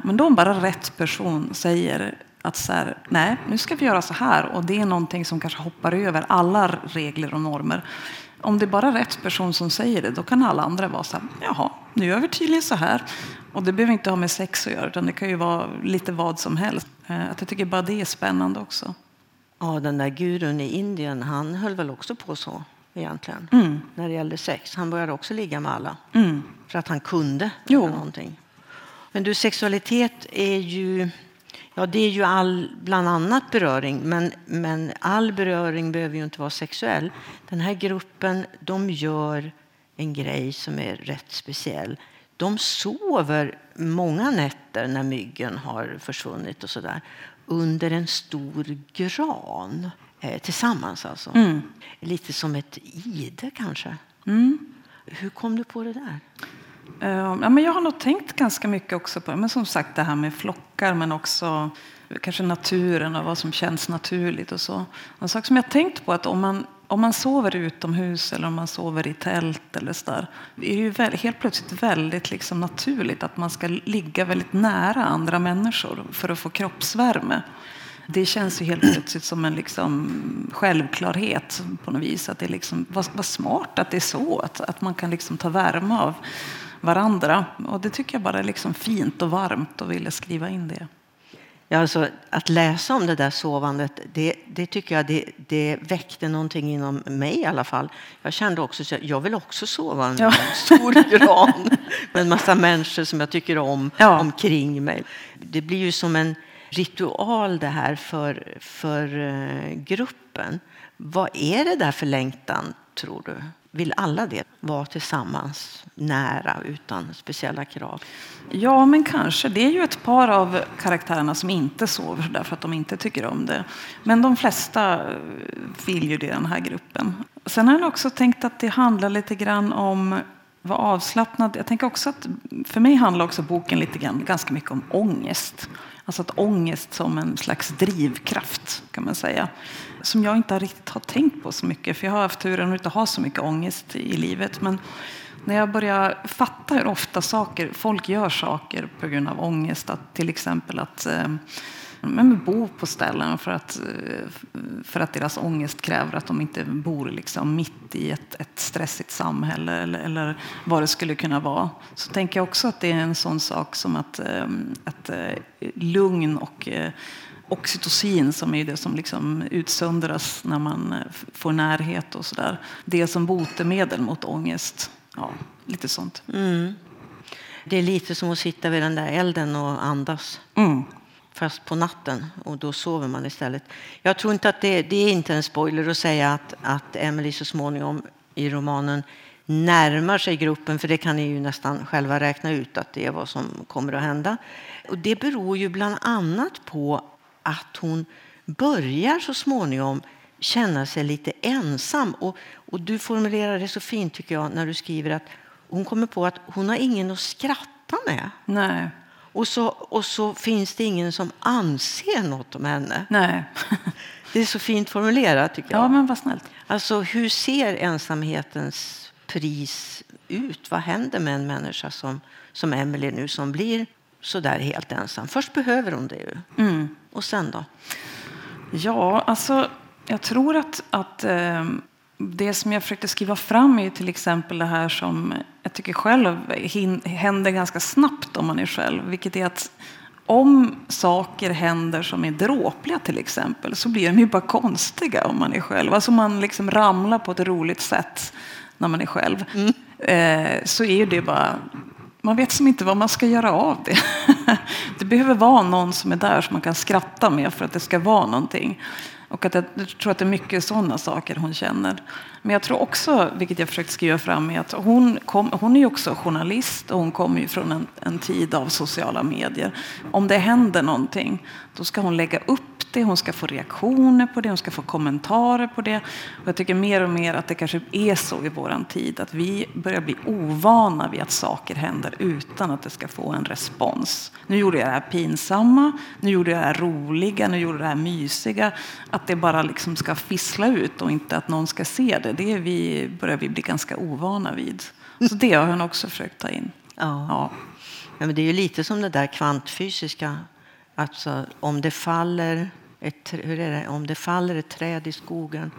Men då bara rätt person säger att så här, nej, nu ska vi göra så här och det är någonting som kanske hoppar över alla regler och normer. Om det är bara rätt person som säger det, då kan alla andra vara så här, jaha, nu gör vi tydligen så här. Och det behöver inte ha med sex att göra, utan det kan ju vara lite vad som helst. Eh, att jag tycker bara det är spännande också. Ja, den där gurun i Indien, han höll väl också på så egentligen. Mm. När det gällde sex. Han började också ligga med alla. Mm. För att han kunde jo. någonting. Men du, sexualitet är ju, ja, det är ju all, bland annat beröring, men, men all beröring behöver ju inte vara sexuell. Den här gruppen, de gör en grej som är rätt speciell. De sover många nätter när myggen har försvunnit och sådär under en stor gran eh, tillsammans. Alltså. Mm. Lite som ett ide kanske. Mm. Hur kom du på det där? Ehm, ja, men jag har nog tänkt ganska mycket också på men som sagt det här med flockar men också kanske naturen och vad som känns naturligt och så. En sak som jag tänkt på att om man, om man sover utomhus eller om man sover i tält eller så där, är det ju väl, helt plötsligt väldigt liksom naturligt att man ska ligga väldigt nära andra människor för att få kroppsvärme. Det känns ju helt plötsligt som en liksom självklarhet på något vis. Att det är liksom, vad, vad smart att det är så, att, att man kan liksom ta värme av varandra. Och det tycker jag bara är liksom fint och varmt och ville skriva in det. Ja, alltså, att läsa om det där sovandet, det, det tycker jag det, det väckte någonting inom mig i alla fall. Jag kände också att jag vill också sova en ja. stor gran med en massa människor som jag tycker om ja. omkring mig. Det blir ju som en ritual det här för, för uh, gruppen. Vad är det där för längtan, tror du? Vill alla det? Vara tillsammans, nära, utan speciella krav? Ja, men kanske. Det är ju ett par av karaktärerna som inte sover därför att de inte tycker om det. Men de flesta eh, vill ju det i den här gruppen. Sen har jag också tänkt att det handlar lite grann om vara avslappnad. Jag tänker också att för mig handlar också boken lite grann, ganska mycket om ångest. Alltså att ångest som en slags drivkraft kan man säga. Som jag inte riktigt har tänkt på så mycket. För jag har haft turen att inte ha så mycket ångest i livet. Men när jag börjar fatta hur ofta saker, folk gör saker på grund av ångest. Att till exempel att eh, men bo på ställen för att, eh, för att deras ångest kräver att de inte bor liksom mitt i ett, ett stressigt samhälle eller, eller vad det skulle kunna vara. Så tänker jag också att det är en sån sak som att, eh, att lugn och oxytocin som är det som liksom utsöndras när man får närhet och sådär. Det som botemedel mot ångest. Ja, lite sånt. Mm. Det är lite som att sitta vid den där elden och andas. Mm. Fast på natten och då sover man istället. Jag tror inte att det, det är inte en spoiler att säga att, att Emily så småningom i romanen närmar sig gruppen, för det kan ni ju nästan själva räkna ut att det är vad som kommer att hända. Och det beror ju bland annat på att hon börjar så småningom känna sig lite ensam. Och, och du formulerar det så fint tycker jag när du skriver att hon kommer på att hon har ingen att skratta med. Nej. Och så, och så finns det ingen som anser något om henne. Nej. Det är så fint formulerat tycker jag. Ja, men vad snällt. Alltså hur ser ensamhetens pris ut? Vad händer med en människa som, som Emily nu som blir så där helt ensam? Först behöver hon det ju. Mm. Och sen då? Ja, alltså jag tror att, att eh, det som jag försökte skriva fram är till exempel det här som jag tycker själv händer ganska snabbt om man är själv, vilket är att om saker händer som är dråpliga till exempel så blir de ju bara konstiga om man är själv. Alltså man liksom ramlar på ett roligt sätt när man är själv. Mm. Eh, så är det bara man vet som inte vad man ska göra av det. (laughs) Det behöver vara någon som är där som man kan skratta med för att det ska vara någonting. Och att jag, tror att det är mycket sådana saker hon känner. Men jag tror också, vilket jag försökt skriva fram, är att hon, kom, hon är också journalist och hon kommer ju från en, en tid av sociala medier. Om det händer någonting, då ska hon lägga upp det, hon ska få reaktioner på det, hon ska få kommentarer på det. Och jag tycker mer och mer att det kanske är så i vår tid, att vi börjar bli ovana vid att saker händer utan att det ska få en respons. Nu gjorde jag det här pinsamma, nu gjorde jag det här roliga, nu gjorde jag det här mysiga. Att det bara liksom ska fissla ut och inte att någon ska se det, det vi, börjar vi bli ganska ovana vid. Så det har hon också försökt ta in. Ja. ja. ja men det är ju lite som det där kvantfysiska. Alltså, om det faller ett, hur är det? Om det faller ett träd i skogen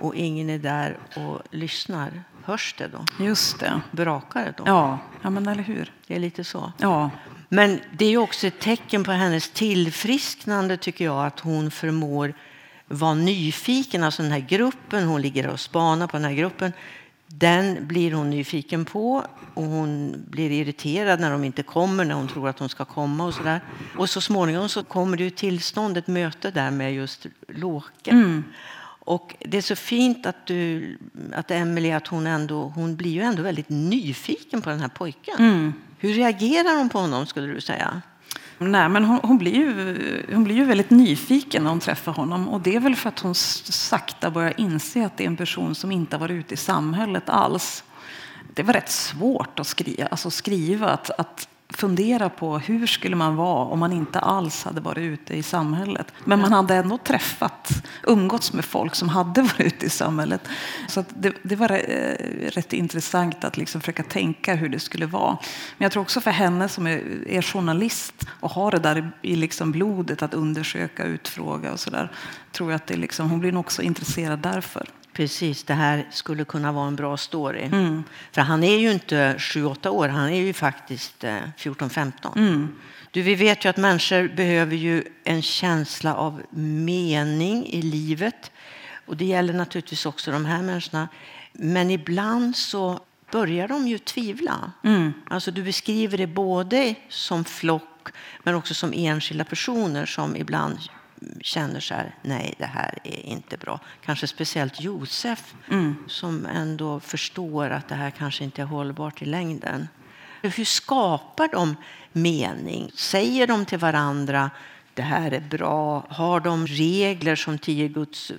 och ingen är där och lyssnar, hörs det då? Just det. Brakar det då? Ja, ja men eller hur. Det är lite så. Ja. Men det är också ett tecken på hennes tillfrisknande tycker jag att hon förmår vara nyfiken. Alltså den här gruppen, hon ligger och spanar på den här gruppen. Den blir hon nyfiken på och hon blir irriterad när de inte kommer, när hon tror att de ska komma och så där. Och så småningom så kommer det ju tillstånd, ett möte där med just Låke. Mm. Och det är så fint att, du, att Emily, att hon, ändå, hon blir ju ändå väldigt nyfiken på den här pojken. Mm. Hur reagerar hon på honom skulle du säga? Nej, men hon, hon, blir ju, hon blir ju väldigt nyfiken när hon träffar honom. Och det är väl för att hon sakta börjar inse att det är en person som inte har varit ute i samhället alls. Det var rätt svårt att skriva, alltså skriva att, att fundera på hur skulle man vara om man inte alls hade varit ute i samhället. Men man hade ändå träffat, umgåtts med folk som hade (laughs) varit ute i samhället. Så det, det, var eh, rätt intressant att liksom försöka tänka hur det skulle vara. Men jag tror också för henne som är, är journalist och har det där i, i liksom blodet att undersöka, utfråga och sådär. Tror jag att det liksom, hon blir nog också intresserad därför. Precis, det här skulle kunna vara en bra story. Mm. För han är ju inte 7-8 år, han är ju faktiskt 14-15. Eh, mm. Du, vi vet ju att människor behöver ju en känsla av mening i livet. Och det gäller naturligtvis också de här människorna. Men ibland så börjar de ju tvivla. Mm. Alltså du beskriver det både som flock men också som enskilda personer som ibland känner så här, nej det här är inte bra. Kanske speciellt Josef mm. som ändå förstår att det här kanske inte är hållbart i längden. Hur skapar de mening? Säger de till varandra det här är bra? Har de regler som tio Guds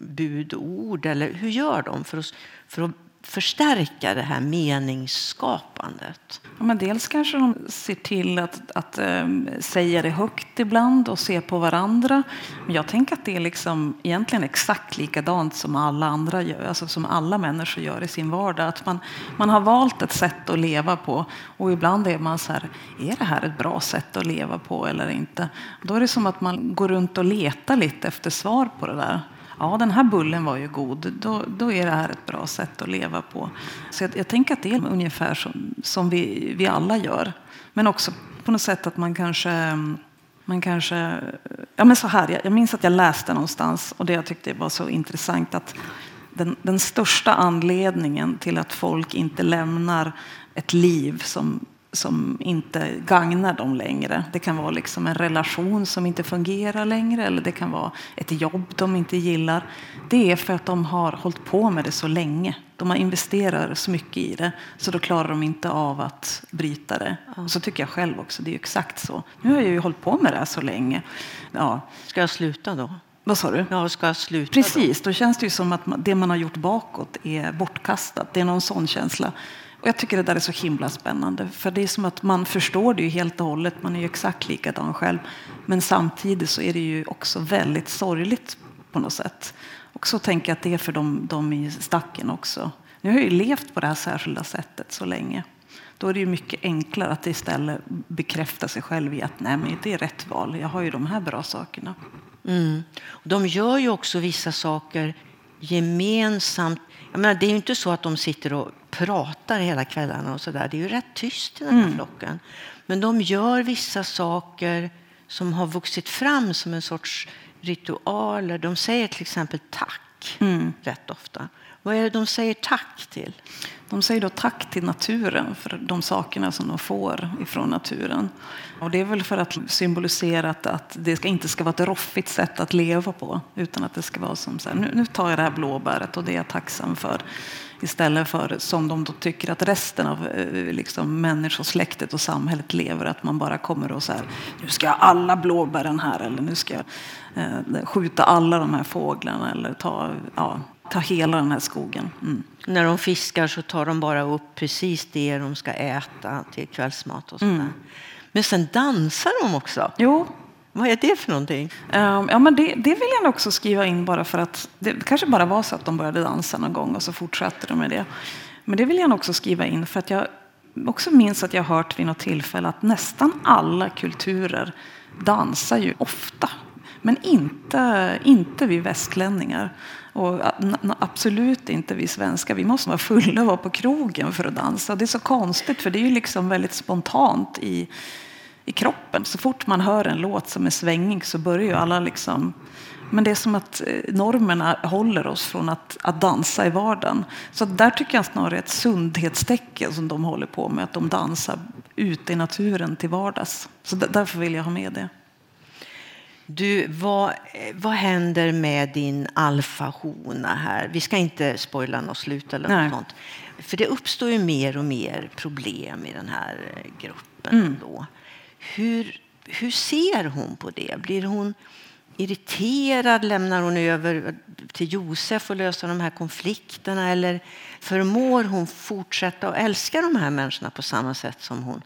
budord? Eller hur gör de för att, för att förstärka det här meningsskapandet? Ja, men dels kanske de ser till att, att ähm, säga det högt ibland och se på varandra. Men jag tänker att det är liksom egentligen exakt likadant som alla andra gör, alltså som alla människor gör i sin vardag. Att man, man har valt ett sätt att leva på och ibland är man så här, är det här ett bra sätt att leva på eller inte? Då är det som att man går runt och letar lite efter svar på det där ja den här bullen var ju god, då, då är det här ett bra sätt att leva på. Så jag, jag tänker att det är ungefär som, som vi, vi alla gör. Men också på något sätt att man kanske man kanske, ja men så här, jag, jag minns att jag läste någonstans och det jag tyckte var så intressant att den, den största anledningen till att folk inte lämnar ett liv som som inte gagnar dem längre. Det kan vara liksom en relation som inte fungerar längre eller det kan vara ett jobb de inte gillar. Det är för att de har hållit på med det så länge. De har investerat så mycket i det så då klarar de inte av att bryta det. Och så tycker jag själv också. Det är exakt så. Nu har jag ju hållit på med det här så länge. Ja. Ska jag sluta då? Vad sa du? Ja, ska jag sluta Precis, då? då känns det ju som att det man har gjort bakåt är bortkastat. Det är någon sån känsla. Och jag tycker det där är så himla spännande. För det är som att man förstår det ju helt och hållet. Man är ju exakt likadan själv. Men samtidigt så är det ju också väldigt sorgligt på något sätt. Och så tänker jag att det är för dem, dem i stacken också. Nu har jag ju levt på det här särskilda sättet så länge. Då är det ju mycket enklare att istället bekräfta sig själv i att nej, men det är rätt val. Jag har ju de här bra sakerna. Mm. De gör ju också vissa saker gemensamt. Jag menar, det är ju inte så att de sitter och pratar hela kvällarna och så där. Det är ju rätt tyst i den här mm. flocken. Men de gör vissa saker som har vuxit fram som en sorts ritualer. De säger till exempel tack mm. rätt ofta. Vad är det de säger tack till? De säger då tack till naturen för de sakerna som de får ifrån naturen. Och det är väl för att symbolisera att, det ska, inte ska vara ett roffigt sätt att leva på utan att det ska vara som så här, nu, nu tar jag det här blåbäret och det är jag tacksam för. Istället för som de då tycker att resten av eh, liksom, människosläktet och samhället lever. Att man bara kommer och så här, nu ska jag alla blåbären här eller nu ska jag eh, skjuta alla de här fåglarna eller ta, ja, ta hela den här skogen. Mm. När de fiskar så tar de bara upp precis det de ska äta till kvällsmat. Och sådär. Mm. Men sen dansar de också. Jo, vad är det för någonting? Um, ja, men det, det vill jag också skriva in bara för att det kanske bara var så att de började dansa någon gång och så fortsatte de med det. Men det vill jag också skriva in för att jag också minns att jag hört vid något tillfälle att nästan alla kulturer dansar ju ofta. Men inte, inte vi västlänningar. Och absolut inte vi svenskar. Vi måste vara fulla och vara på krogen för att dansa. Det är så konstigt för det är ju liksom väldigt spontant i i kroppen. Så fort man hör en låt som är svängig så börjar ju alla liksom men det är som att eh, normerna håller oss från att, att dansa i vardagen. Så där tycker jag snarare ett sundhetstecken som de håller på med, att de dansar ute i naturen till vardags. Så därför vill jag ha med det. Du, vad, vad händer med din alfahona här? Vi ska inte spoila något slut eller något sånt. För det uppstår ju mer och mer problem i den här gruppen. Mm. Då. Hur, hur ser hon på det? Blir hon irriterad? Lämnar hon över till Josef och lösa de här konflikterna? Eller förmår hon fortsätta att älska de här människorna på samma sätt som hon,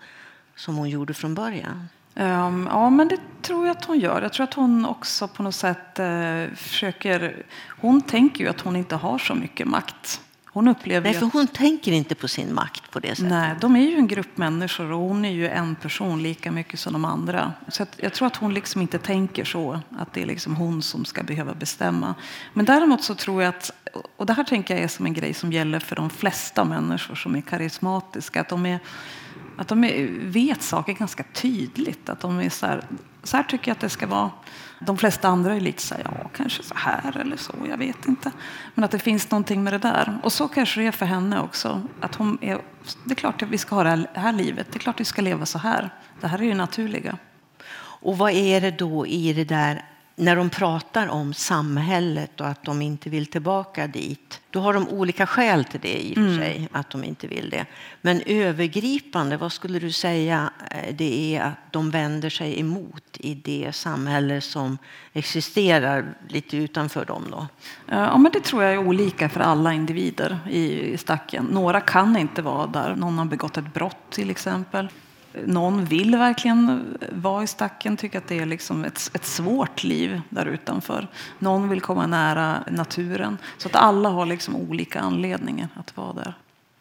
som hon gjorde från början? Um, ja, men det tror jag att hon gör. Jag tror att hon också på något sätt uh, försöker... Hon tänker ju att hon inte har så mycket makt. Hon upplever Nej, för hon tänker inte på sin makt på det sättet. Nej, de är ju en grupp människor och hon är ju en person lika mycket som de andra. Så jag tror att hon liksom inte tänker så, att det är liksom hon som ska behöva bestämma. Men däremot så tror jag att, och det här tänker jag är som en grej som gäller för de flesta människor som är karismatiska, att de är att de vet saker ganska tydligt. Att de är så här, så här tycker jag att det ska vara. De flesta andra är lite så här, ja, kanske så här eller så, jag vet inte. Men att det finns någonting med det där. Och så kanske det är för henne också. Att hon är, det är klart att vi ska ha det här livet, det är klart att vi ska leva så här. Det här är det naturliga. Och vad är det då i det där när de pratar om samhället och att de inte vill tillbaka dit, då har de olika skäl till det i och för mm. sig, att de inte vill det. Men övergripande, vad skulle du säga eh, det är att de vänder sig emot i det samhälle som existerar lite utanför dem? Då? Ja, men det tror jag är olika för alla individer i stacken. Några kan inte vara där. Någon har begått ett brott till exempel någon vill verkligen vara i stacken, tycker att det är liksom ett, ett svårt liv där utanför. Någon vill komma nära naturen. Så att alla har liksom olika anledningar att vara där.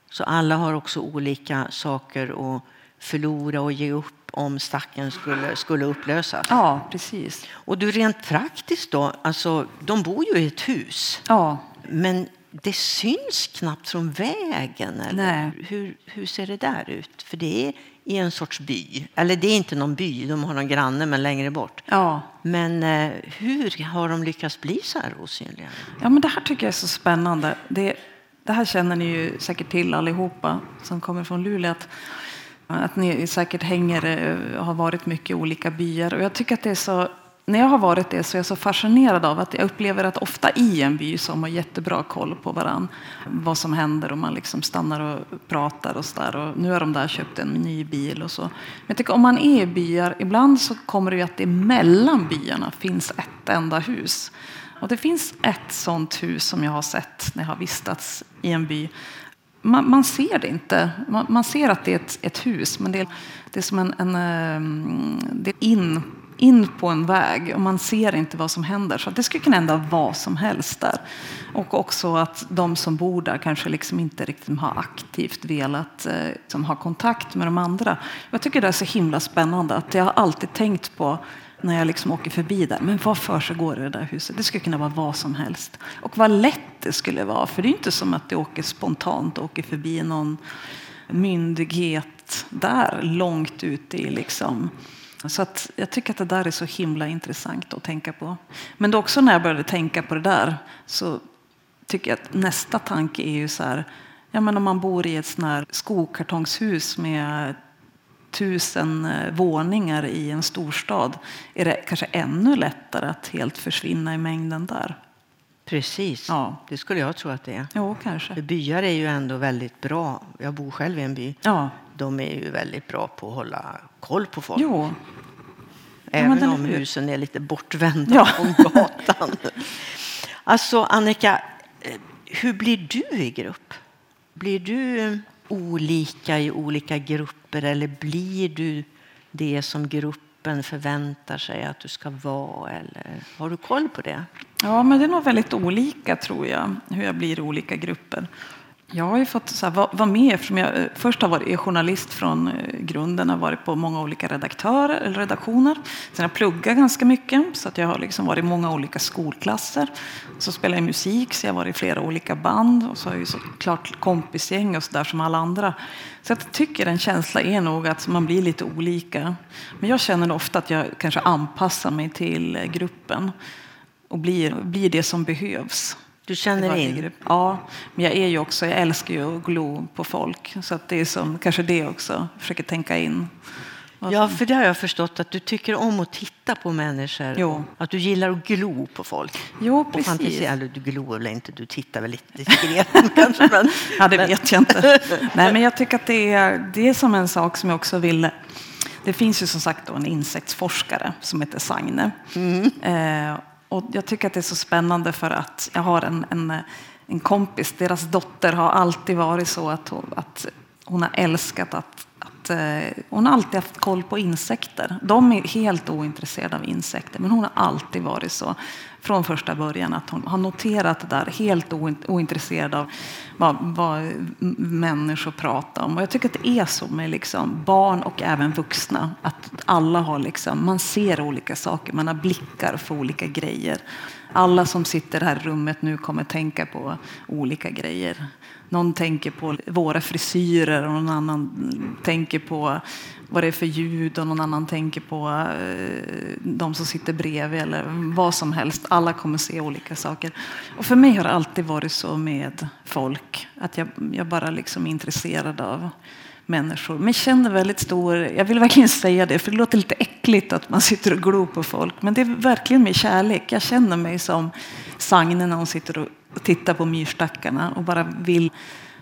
Så alla har också olika saker att förlora och ge upp om stacken skulle, skulle upplösas? Ja, precis. Och du rent praktiskt då, alltså de bor ju i ett hus. Ja. Men det syns knappt från vägen. Eller? Nej. Hur, hur ser det där ut? För det är i en sorts by. Eller det är inte någon by, de har någon granne men längre bort. Ja. Men eh, hur har de lyckats bli så här osynliga? ja, men det här tycker jag är så spännande. Det, det här känner ni ju säkert till allihopa som kommer från Luleå. Att, att ni säkert hänger eh, har varit mycket i olika byar. Och jag tycker att det är så när jag har varit det så är jag så fascinerad av att jag upplever att ofta i en by så har man jättebra koll på varann. Vad som händer och man liksom stannar och pratar och så där. Och nu har de där köpt en ny bil och så. Men jag tycker om man är i byar, ibland så kommer det ju att det mellan byarna finns ett enda hus. Och det finns ett sånt hus som jag har sett när jag har vistats i en by. Man, man ser det inte. Man, man, ser att det är ett, ett hus, men det är, det är som en, en eh, det är in in på en väg och man ser inte vad som händer. Så det skulle kunna hända vad som helst där. Och också att de som bor där kanske liksom inte riktigt har aktivt velat eh, liksom, ha kontakt med de andra. Jag tycker det är så himla spännande att jag har alltid tänkt på när jag liksom åker förbi där. Men vad för sig går i det där huset? Det skulle kunna vara vad som helst. Och vad lätt det skulle vara. För det är inte som att det åker spontant åker förbi någon myndighet där långt ute i liksom så att jag tycker att det där är så himla intressant att tänka på. Men också när jag började tänka på det där så tycker jag att nästa tanke är ju så här. Ja, men om man bor i ett sånt här skokartongshus med tusen eh, våningar i en storstad är det kanske ännu lättare att helt försvinna i mängden där. Precis, ja. det skulle jag tro att det är. Jo, kanske. För byar är ju ändå väldigt bra. Jag bor själv i en by. Ja. De är ju väldigt bra på att hålla koll på folk. Jo. Även ja, om husen är lite bortvända ja. från gatan. (laughs) alltså Annika, eh, hur blir du i grupp? Blir du olika i olika grupper eller blir du det som gruppen förväntar sig att du ska vara? Eller har du koll på det? Ja, men det är nog väldigt olika tror jag, hur jag blir i olika grupper. Jag har ju fått så här, vara med eftersom jag eh, först har varit journalist från eh, grunden, har varit på många olika redaktörer eller redaktioner. Sen har jag pluggat ganska mycket så att jag har liksom varit i många olika skolklasser. Så spelar jag musik så jag har varit i flera olika band och så har jag ju såklart kompisgäng och sådär som alla andra. Så jag tycker en känsla är nog att man blir lite olika. Men jag känner ofta att jag kanske anpassar mig till eh, gruppen och blir, blir det som behövs. Du känner in? Ja, men jag är ju också, jag älskar ju att glo på folk. Så att det är som, kanske det också, försöker tänka in. Ja, för det har jag förstått att du tycker om att titta på människor. Jo. Att du gillar att glo på folk. Jo, precis. Och fantasi, eller du glor väl inte, du tittar väl lite diskret (laughs) kanske. Men, (laughs) ja, det men. vet jag inte. (laughs) Nej, men jag tycker att det är, det är som en sak som jag också vill det finns ju som sagt en insektsforskare som heter Sagne. Mm. Eh, och jag tycker att det är så spännande för att jag har en, en, en kompis, deras dotter har alltid varit så att hon, att hon har älskat att, att eh, hon har alltid haft koll på insekter. De är helt ointresserade av insekter, men hon har alltid varit så från första början att hon har noterat det där, helt ointresserad av vad, vad människor pratar om. Och jag tycker att det är så med liksom barn och även vuxna, att alla har liksom, man ser olika saker, man har blickar för olika grejer. Alla som sitter i det här rummet nu kommer tänka på olika grejer. Någon tänker på våra frisyrer och någon annan tänker på vad det är för ljud och någon annan tänker på eh, de som sitter bredvid eller vad som helst. Alla kommer se olika saker. Och för mig har det alltid varit så med folk att jag, jag bara liksom är intresserad av människor. Men känner väldigt stor, jag vill verkligen säga det, för det låter lite äckligt att man sitter och glor på folk. Men det är verkligen med kärlek. Jag känner mig som Sagne när hon sitter och tittar på myrstackarna och bara vill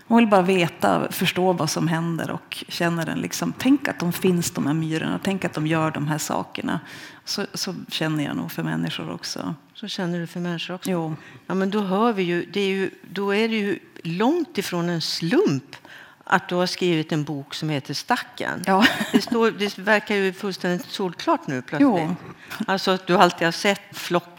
hon vill bara veta, förstå vad som händer och känner den liksom, tänk att de finns de här myrorna, tänk att de gör de här sakerna. Så, så känner jag nog för människor också. Så känner du för människor också? Jo. Ja, men då hör vi ju, det är ju, då är det ju långt ifrån en slump att du har skrivit en bok som heter Stacken. Ja. Det, står, det verkar ju fullständigt solklart nu plötsligt. Jo. Alltså att du alltid har sett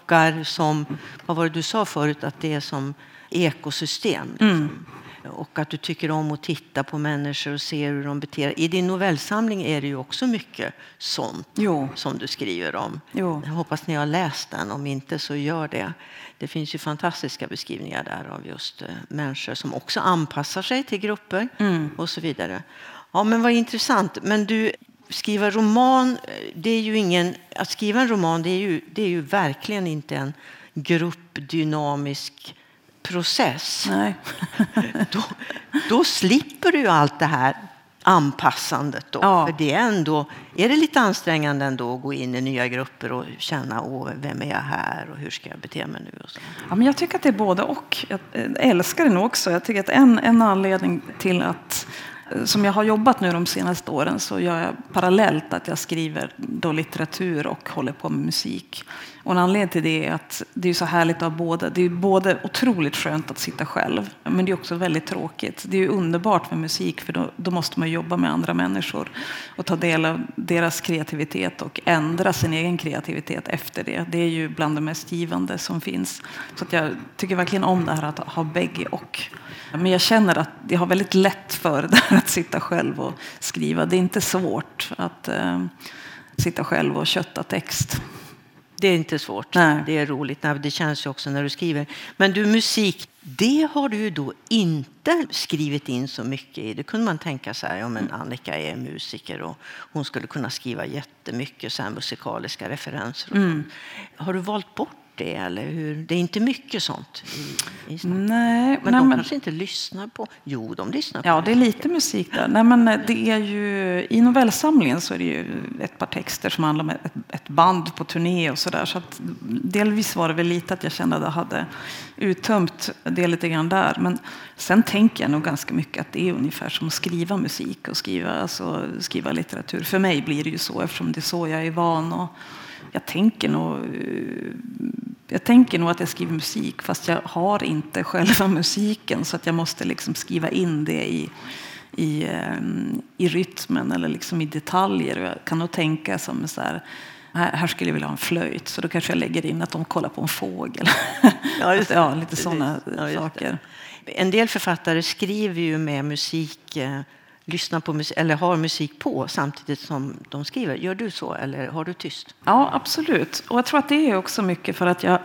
flockar som, vad var det du sa förut, att det är som ekosystem. Liksom. Mm och att du tycker om att titta på människor och se hur de beter I din novellsamling är det ju också mycket sånt jo. som du skriver om. Jo. Jag hoppas ni har läst den. Om inte så gör det. Det finns ju fantastiska beskrivningar där av just uh, människor som också anpassar sig till grupper mm. och så vidare. Ja, men vad intressant. Men du, skriva roman, det är ju ingen... Att skriva en roman, det är ju, det är ju verkligen inte en gruppdynamisk process. Nej. (laughs) då, då slipper du ju allt det här anpassandet. Då. Ja. För det är, ändå, är det lite ansträngande ändå att gå in i nya grupper och känna Åh, vem är jag här och hur ska jag bete mig nu? Och så. Ja, men jag tycker att det är både och. Jag älskar det nog också. Jag tycker att en, en anledning till att som jag har jobbat nu de senaste åren så gör jag parallellt att jag skriver då litteratur och håller på med musik. Och en anledning till det är att det är så härligt att ha båda. Det är både otroligt skönt att sitta själv, men det är också väldigt tråkigt. Det är underbart med musik för då, då måste man jobba med andra människor och ta del av deras kreativitet och ändra sin egen kreativitet efter det. Det är ju bland det mest givande som finns. Så att jag tycker verkligen om det här att ha bägge och. Men jag känner att jag har väldigt lätt för det här att sitta själv och skriva. Det är inte svårt att eh, sitta själv och kötta text. Det är inte svårt. Nej. Det är roligt. Det känns ju också när du skriver. Men du, musik, det har du ju då inte skrivit in så mycket i. Det kunde man tänka sig om en Annika är musiker och hon skulle kunna skriva jättemycket så musikaliska referenser. Mm. Har du valt bort det? Eller hur? Det är inte mycket sånt i, i. Nej, Men nej, de men, kanske inte lyssnar på... Jo, de lyssnar på ja, det är lite musik där. Nej, men det är ju, I novellsamlingen så är det ju ett par texter som handlar om ett, ett band på turné och sådär. Så att delvis var det väl lite att jag kände att jag hade uttömt det lite grann där. Men sen tänker jag nog ganska mycket att det är ungefär som att skriva musik och skriva, alltså, skriva litteratur. För mig blir det ju så eftersom det är så jag är van. Och jag tänker nog jag tänker nog att jag skriver musik fast jag har inte själva musiken så att jag måste liksom skriva in det i, i, eh, i rytmen eller liksom i detaljer. Jag kan nog tänka som så här, här skulle jag vilja ha en flöjt så då kanske jag lägger in att de kollar på en fågel. (laughs) Ja, just ja, lite sådana. Ja, saker. En del författare skriver ju med musik, eh, lyssnar på musik, eller har musik på samtidigt som de skriver. Gör du så eller har du tyst? Ja, absolut. Och jag tror att det är också mycket för att jag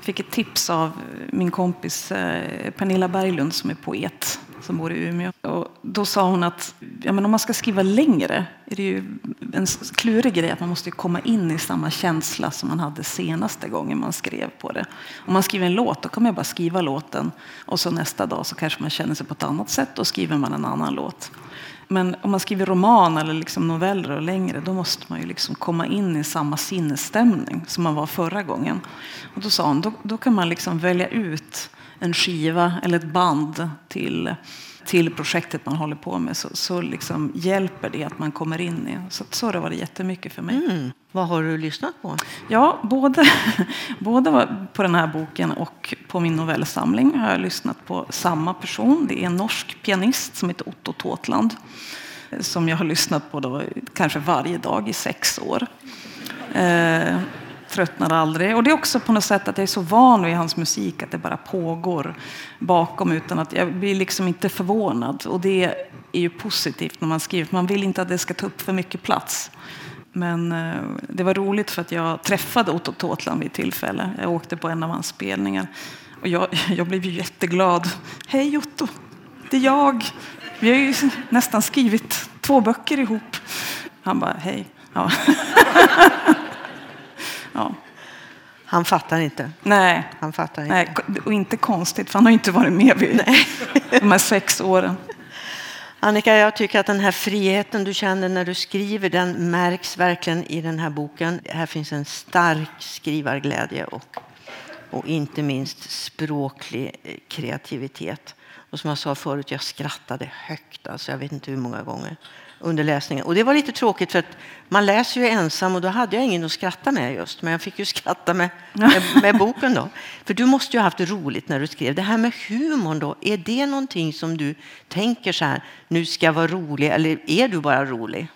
fick ett tips av min kompis eh, Pernilla Berglund som är poet som bor i Umeå. Och då sa hon att ja, men om man ska skriva längre är det ju en klurig grej att man måste komma in i samma känsla som man hade senaste gången man skrev på det. Om man skriver en låt då kan man bara skriva låten och så nästa dag så kanske man känner sig på ett annat sätt och skriver man en annan låt. Men om man skriver roman eller liksom noveller och längre, då måste man ju liksom komma in i samma sinnesstämning som man var förra gången. Och då sa hon, då, då kan man liksom välja ut en skiva eller ett band till, till projektet man håller på med. Så, så liksom hjälper det att man kommer in i. Så, så har det varit jättemycket för mig. Mm. Vad har du lyssnat på? Ja, både, (laughs) både på den här boken och på min novellsamling har jag lyssnat på samma person. Det är en norsk pianist som heter Otto Tåtland som jag har lyssnat på då, kanske varje dag i sex år. Eh, tröttnar aldrig. Och det är också på något sätt att jag är så van vid hans musik att det bara pågår bakom utan att jag blir liksom inte förvånad. Och det är ju positivt när man skriver. Man vill inte att det ska ta upp för mycket plats. Men eh, det var roligt för att jag träffade Otto Tåtland vid ett tillfälle. Jag åkte på en av hans spelningar. Och jag, (laughs) jag blev jätteglad. Hej Otto, det är jag. Vi har ju (laughs) nästan skrivit två böcker ihop. Han bara, hej. Ja. (laughs) ja. Han fattar inte. Nej. Han fattar inte. Nej, och inte konstigt, för han har inte varit med vid de här sex åren. Annika, jag tycker att den här friheten du känner när du skriver, den märks verkligen i den här boken. Här finns en stark skrivarglädje och, och inte minst språklig eh, kreativitet. Och som jag sa förut, jag skrattade högt, alltså jag vet inte hur många gånger under läsningen. Och det var lite tråkigt för att man läser ju ensam och då hade jag ingen att skratta med just. Men jag fick ju skratta med, med, (laughs) med boken då. För du måste ju ha haft roligt när du skrev. Det här med humorn då, är det någonting som du tänker så här, nu ska jag vara rolig eller är du bara rolig?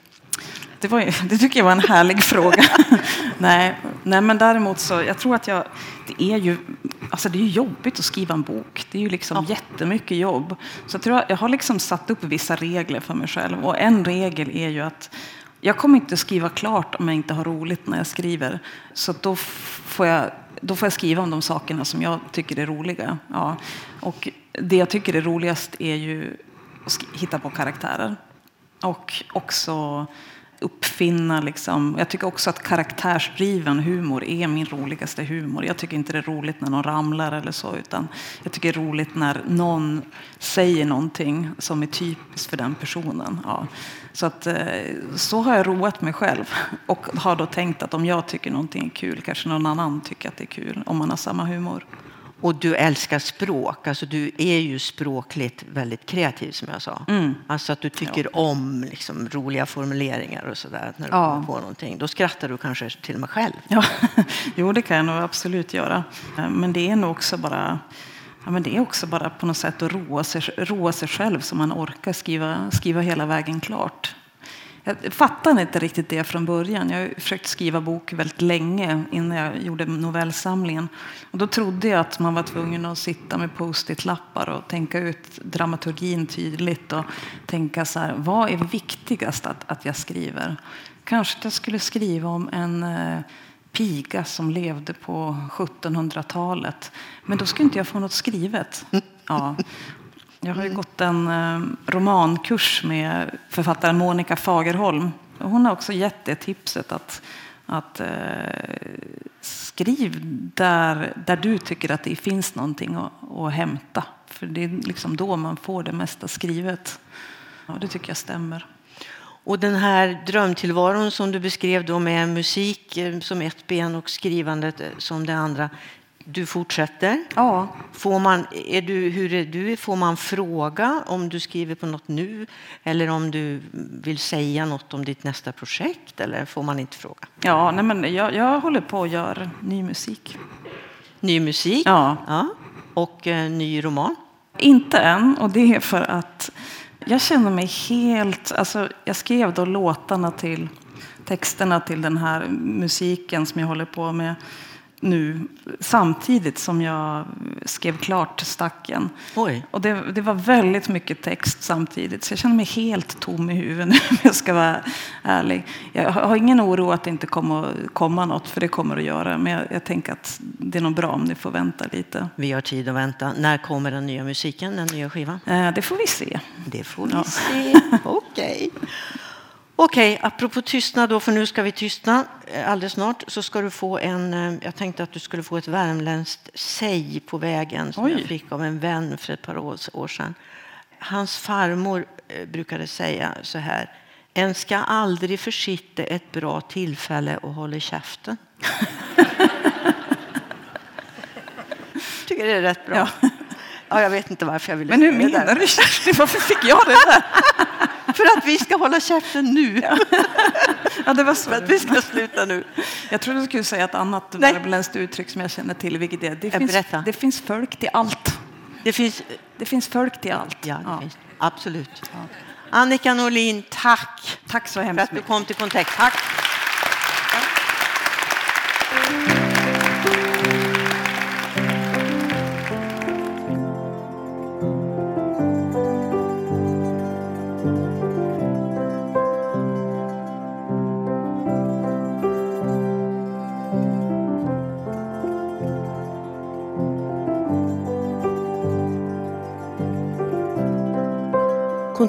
Det, var, (laughs) det tycker jag var en härlig fråga. (laughs) nej, nej, men däremot så, jag tror att jag, det är ju, alltså det är ju jobbigt att skriva en bok. Det är ju liksom jättemycket jobb. Så jag tror jag har liksom satt upp vissa regler för mig själv. Och en regel är ju att jag kommer inte skriva klart om jag inte har roligt när jag skriver. Så då får jag, då får jag skriva om de sakerna som jag tycker är roliga. Ja. Och det jag tycker är roligast är ju att hitta på karaktärer. Och också uppfinna. Liksom. Jag tycker också att karaktärsdriven humor är min roligaste humor. Jag tycker inte det är roligt när någon ramlar eller så, utan jag tycker det är roligt när någon säger någonting som är typiskt för den personen. Ja. Så, att, eh, så har jag roat mig själv (laughs) och har då tänkt att om jag tycker någonting är kul kanske någon annan tycker att det är kul om man har samma humor. Och du älskar språk. Alltså du är ju språkligt väldigt kreativ som jag sa. Mm. Alltså att du tycker ja. om liksom, roliga formuleringar och sådär när du ja. kommer på någonting. Då skrattar du kanske till och med själv. Ja. (laughs) jo, det kan jag nog absolut göra. Men det är nog också bara Ja, men det är också bara på något sätt att roa sig, roa sig själv så man orkar skriva, skriva hela vägen klart. Jag fattade inte riktigt det från början. Jag har försökt skriva bok väldigt länge innan jag gjorde novellsamlingen. Och då trodde jag att man var tvungen att sitta med post-it-lappar och tänka ut dramaturgin tydligt och tänka så här, vad är viktigast att, att jag skriver? Kanske att jag skulle skriva om en eh, piga som levde på 1700-talet. Men då skulle inte jag få något skrivet. (laughs) Ja. Jag har ju gått en eh, romankurs med författaren Monica Fagerholm. Hon har också gett det tipset att, att eh, skriv där, där du tycker att det finns någonting att, att hämta. För det är liksom då man får det mesta skrivet. Och det tycker jag stämmer. Och den här drömtillvaron som du beskrev då med musik eh, som ett ben och skrivandet eh, som det andra. Du fortsätter. Ja. Får man, är du, hur är du? Får man fråga om du skriver på något nu eller om du vill säga något om ditt nästa projekt? Eller får man inte fråga? Ja, nej men jag, jag håller på att göra ny musik. Ny musik? Ja. ja. Och eh, ny roman? Inte än, och det är för att jag känner mig helt... Alltså, jag skrev då låtarna till texterna till den här musiken som jag håller på med nu samtidigt som jag skrev klart Stacken. Oj. Och det, det, var väldigt mycket text samtidigt så jag känner mig helt tom i huvudet (laughs) nu om jag ska vara ärlig. Jag har ingen oro att det inte kommer att komma något för det kommer att göra men jag, jag tänker att det är nog bra om ni får vänta lite. Vi har tid att vänta. När kommer den nya musiken, den nya skivan? Eh, det får vi se. Det får vi ja. se. (laughs) Okej. Okay. Okej, okay, apropå tystnad då, för nu ska vi tystna eh, alldeles snart, så ska du få en, eh, jag tänkte att du skulle få ett värmländskt säg på vägen som Oj. jag fick av en vän för ett par år sedan. Hans farmor eh, brukade säga så här, en ska aldrig försitta ett bra tillfälle och hålla käften. (laughs) tycker det är rätt bra. Ja. ja. jag vet inte varför jag ville Men hur menar du? Varför fick jag det där? (laughs) För att vi ska hålla käften nu. Ja. ja, det var så. För att vi ska sluta nu. Jag trodde du skulle säga ett annat värmländskt uttryck som jag känner till. Vilket är, det, finns, det finns folk till allt. Det finns, det finns folk till allt. Ja, ja. Finns, absolut. Ja. Annika Norlin, tack. Tack så hemskt för att du kom till Kontext. Tack.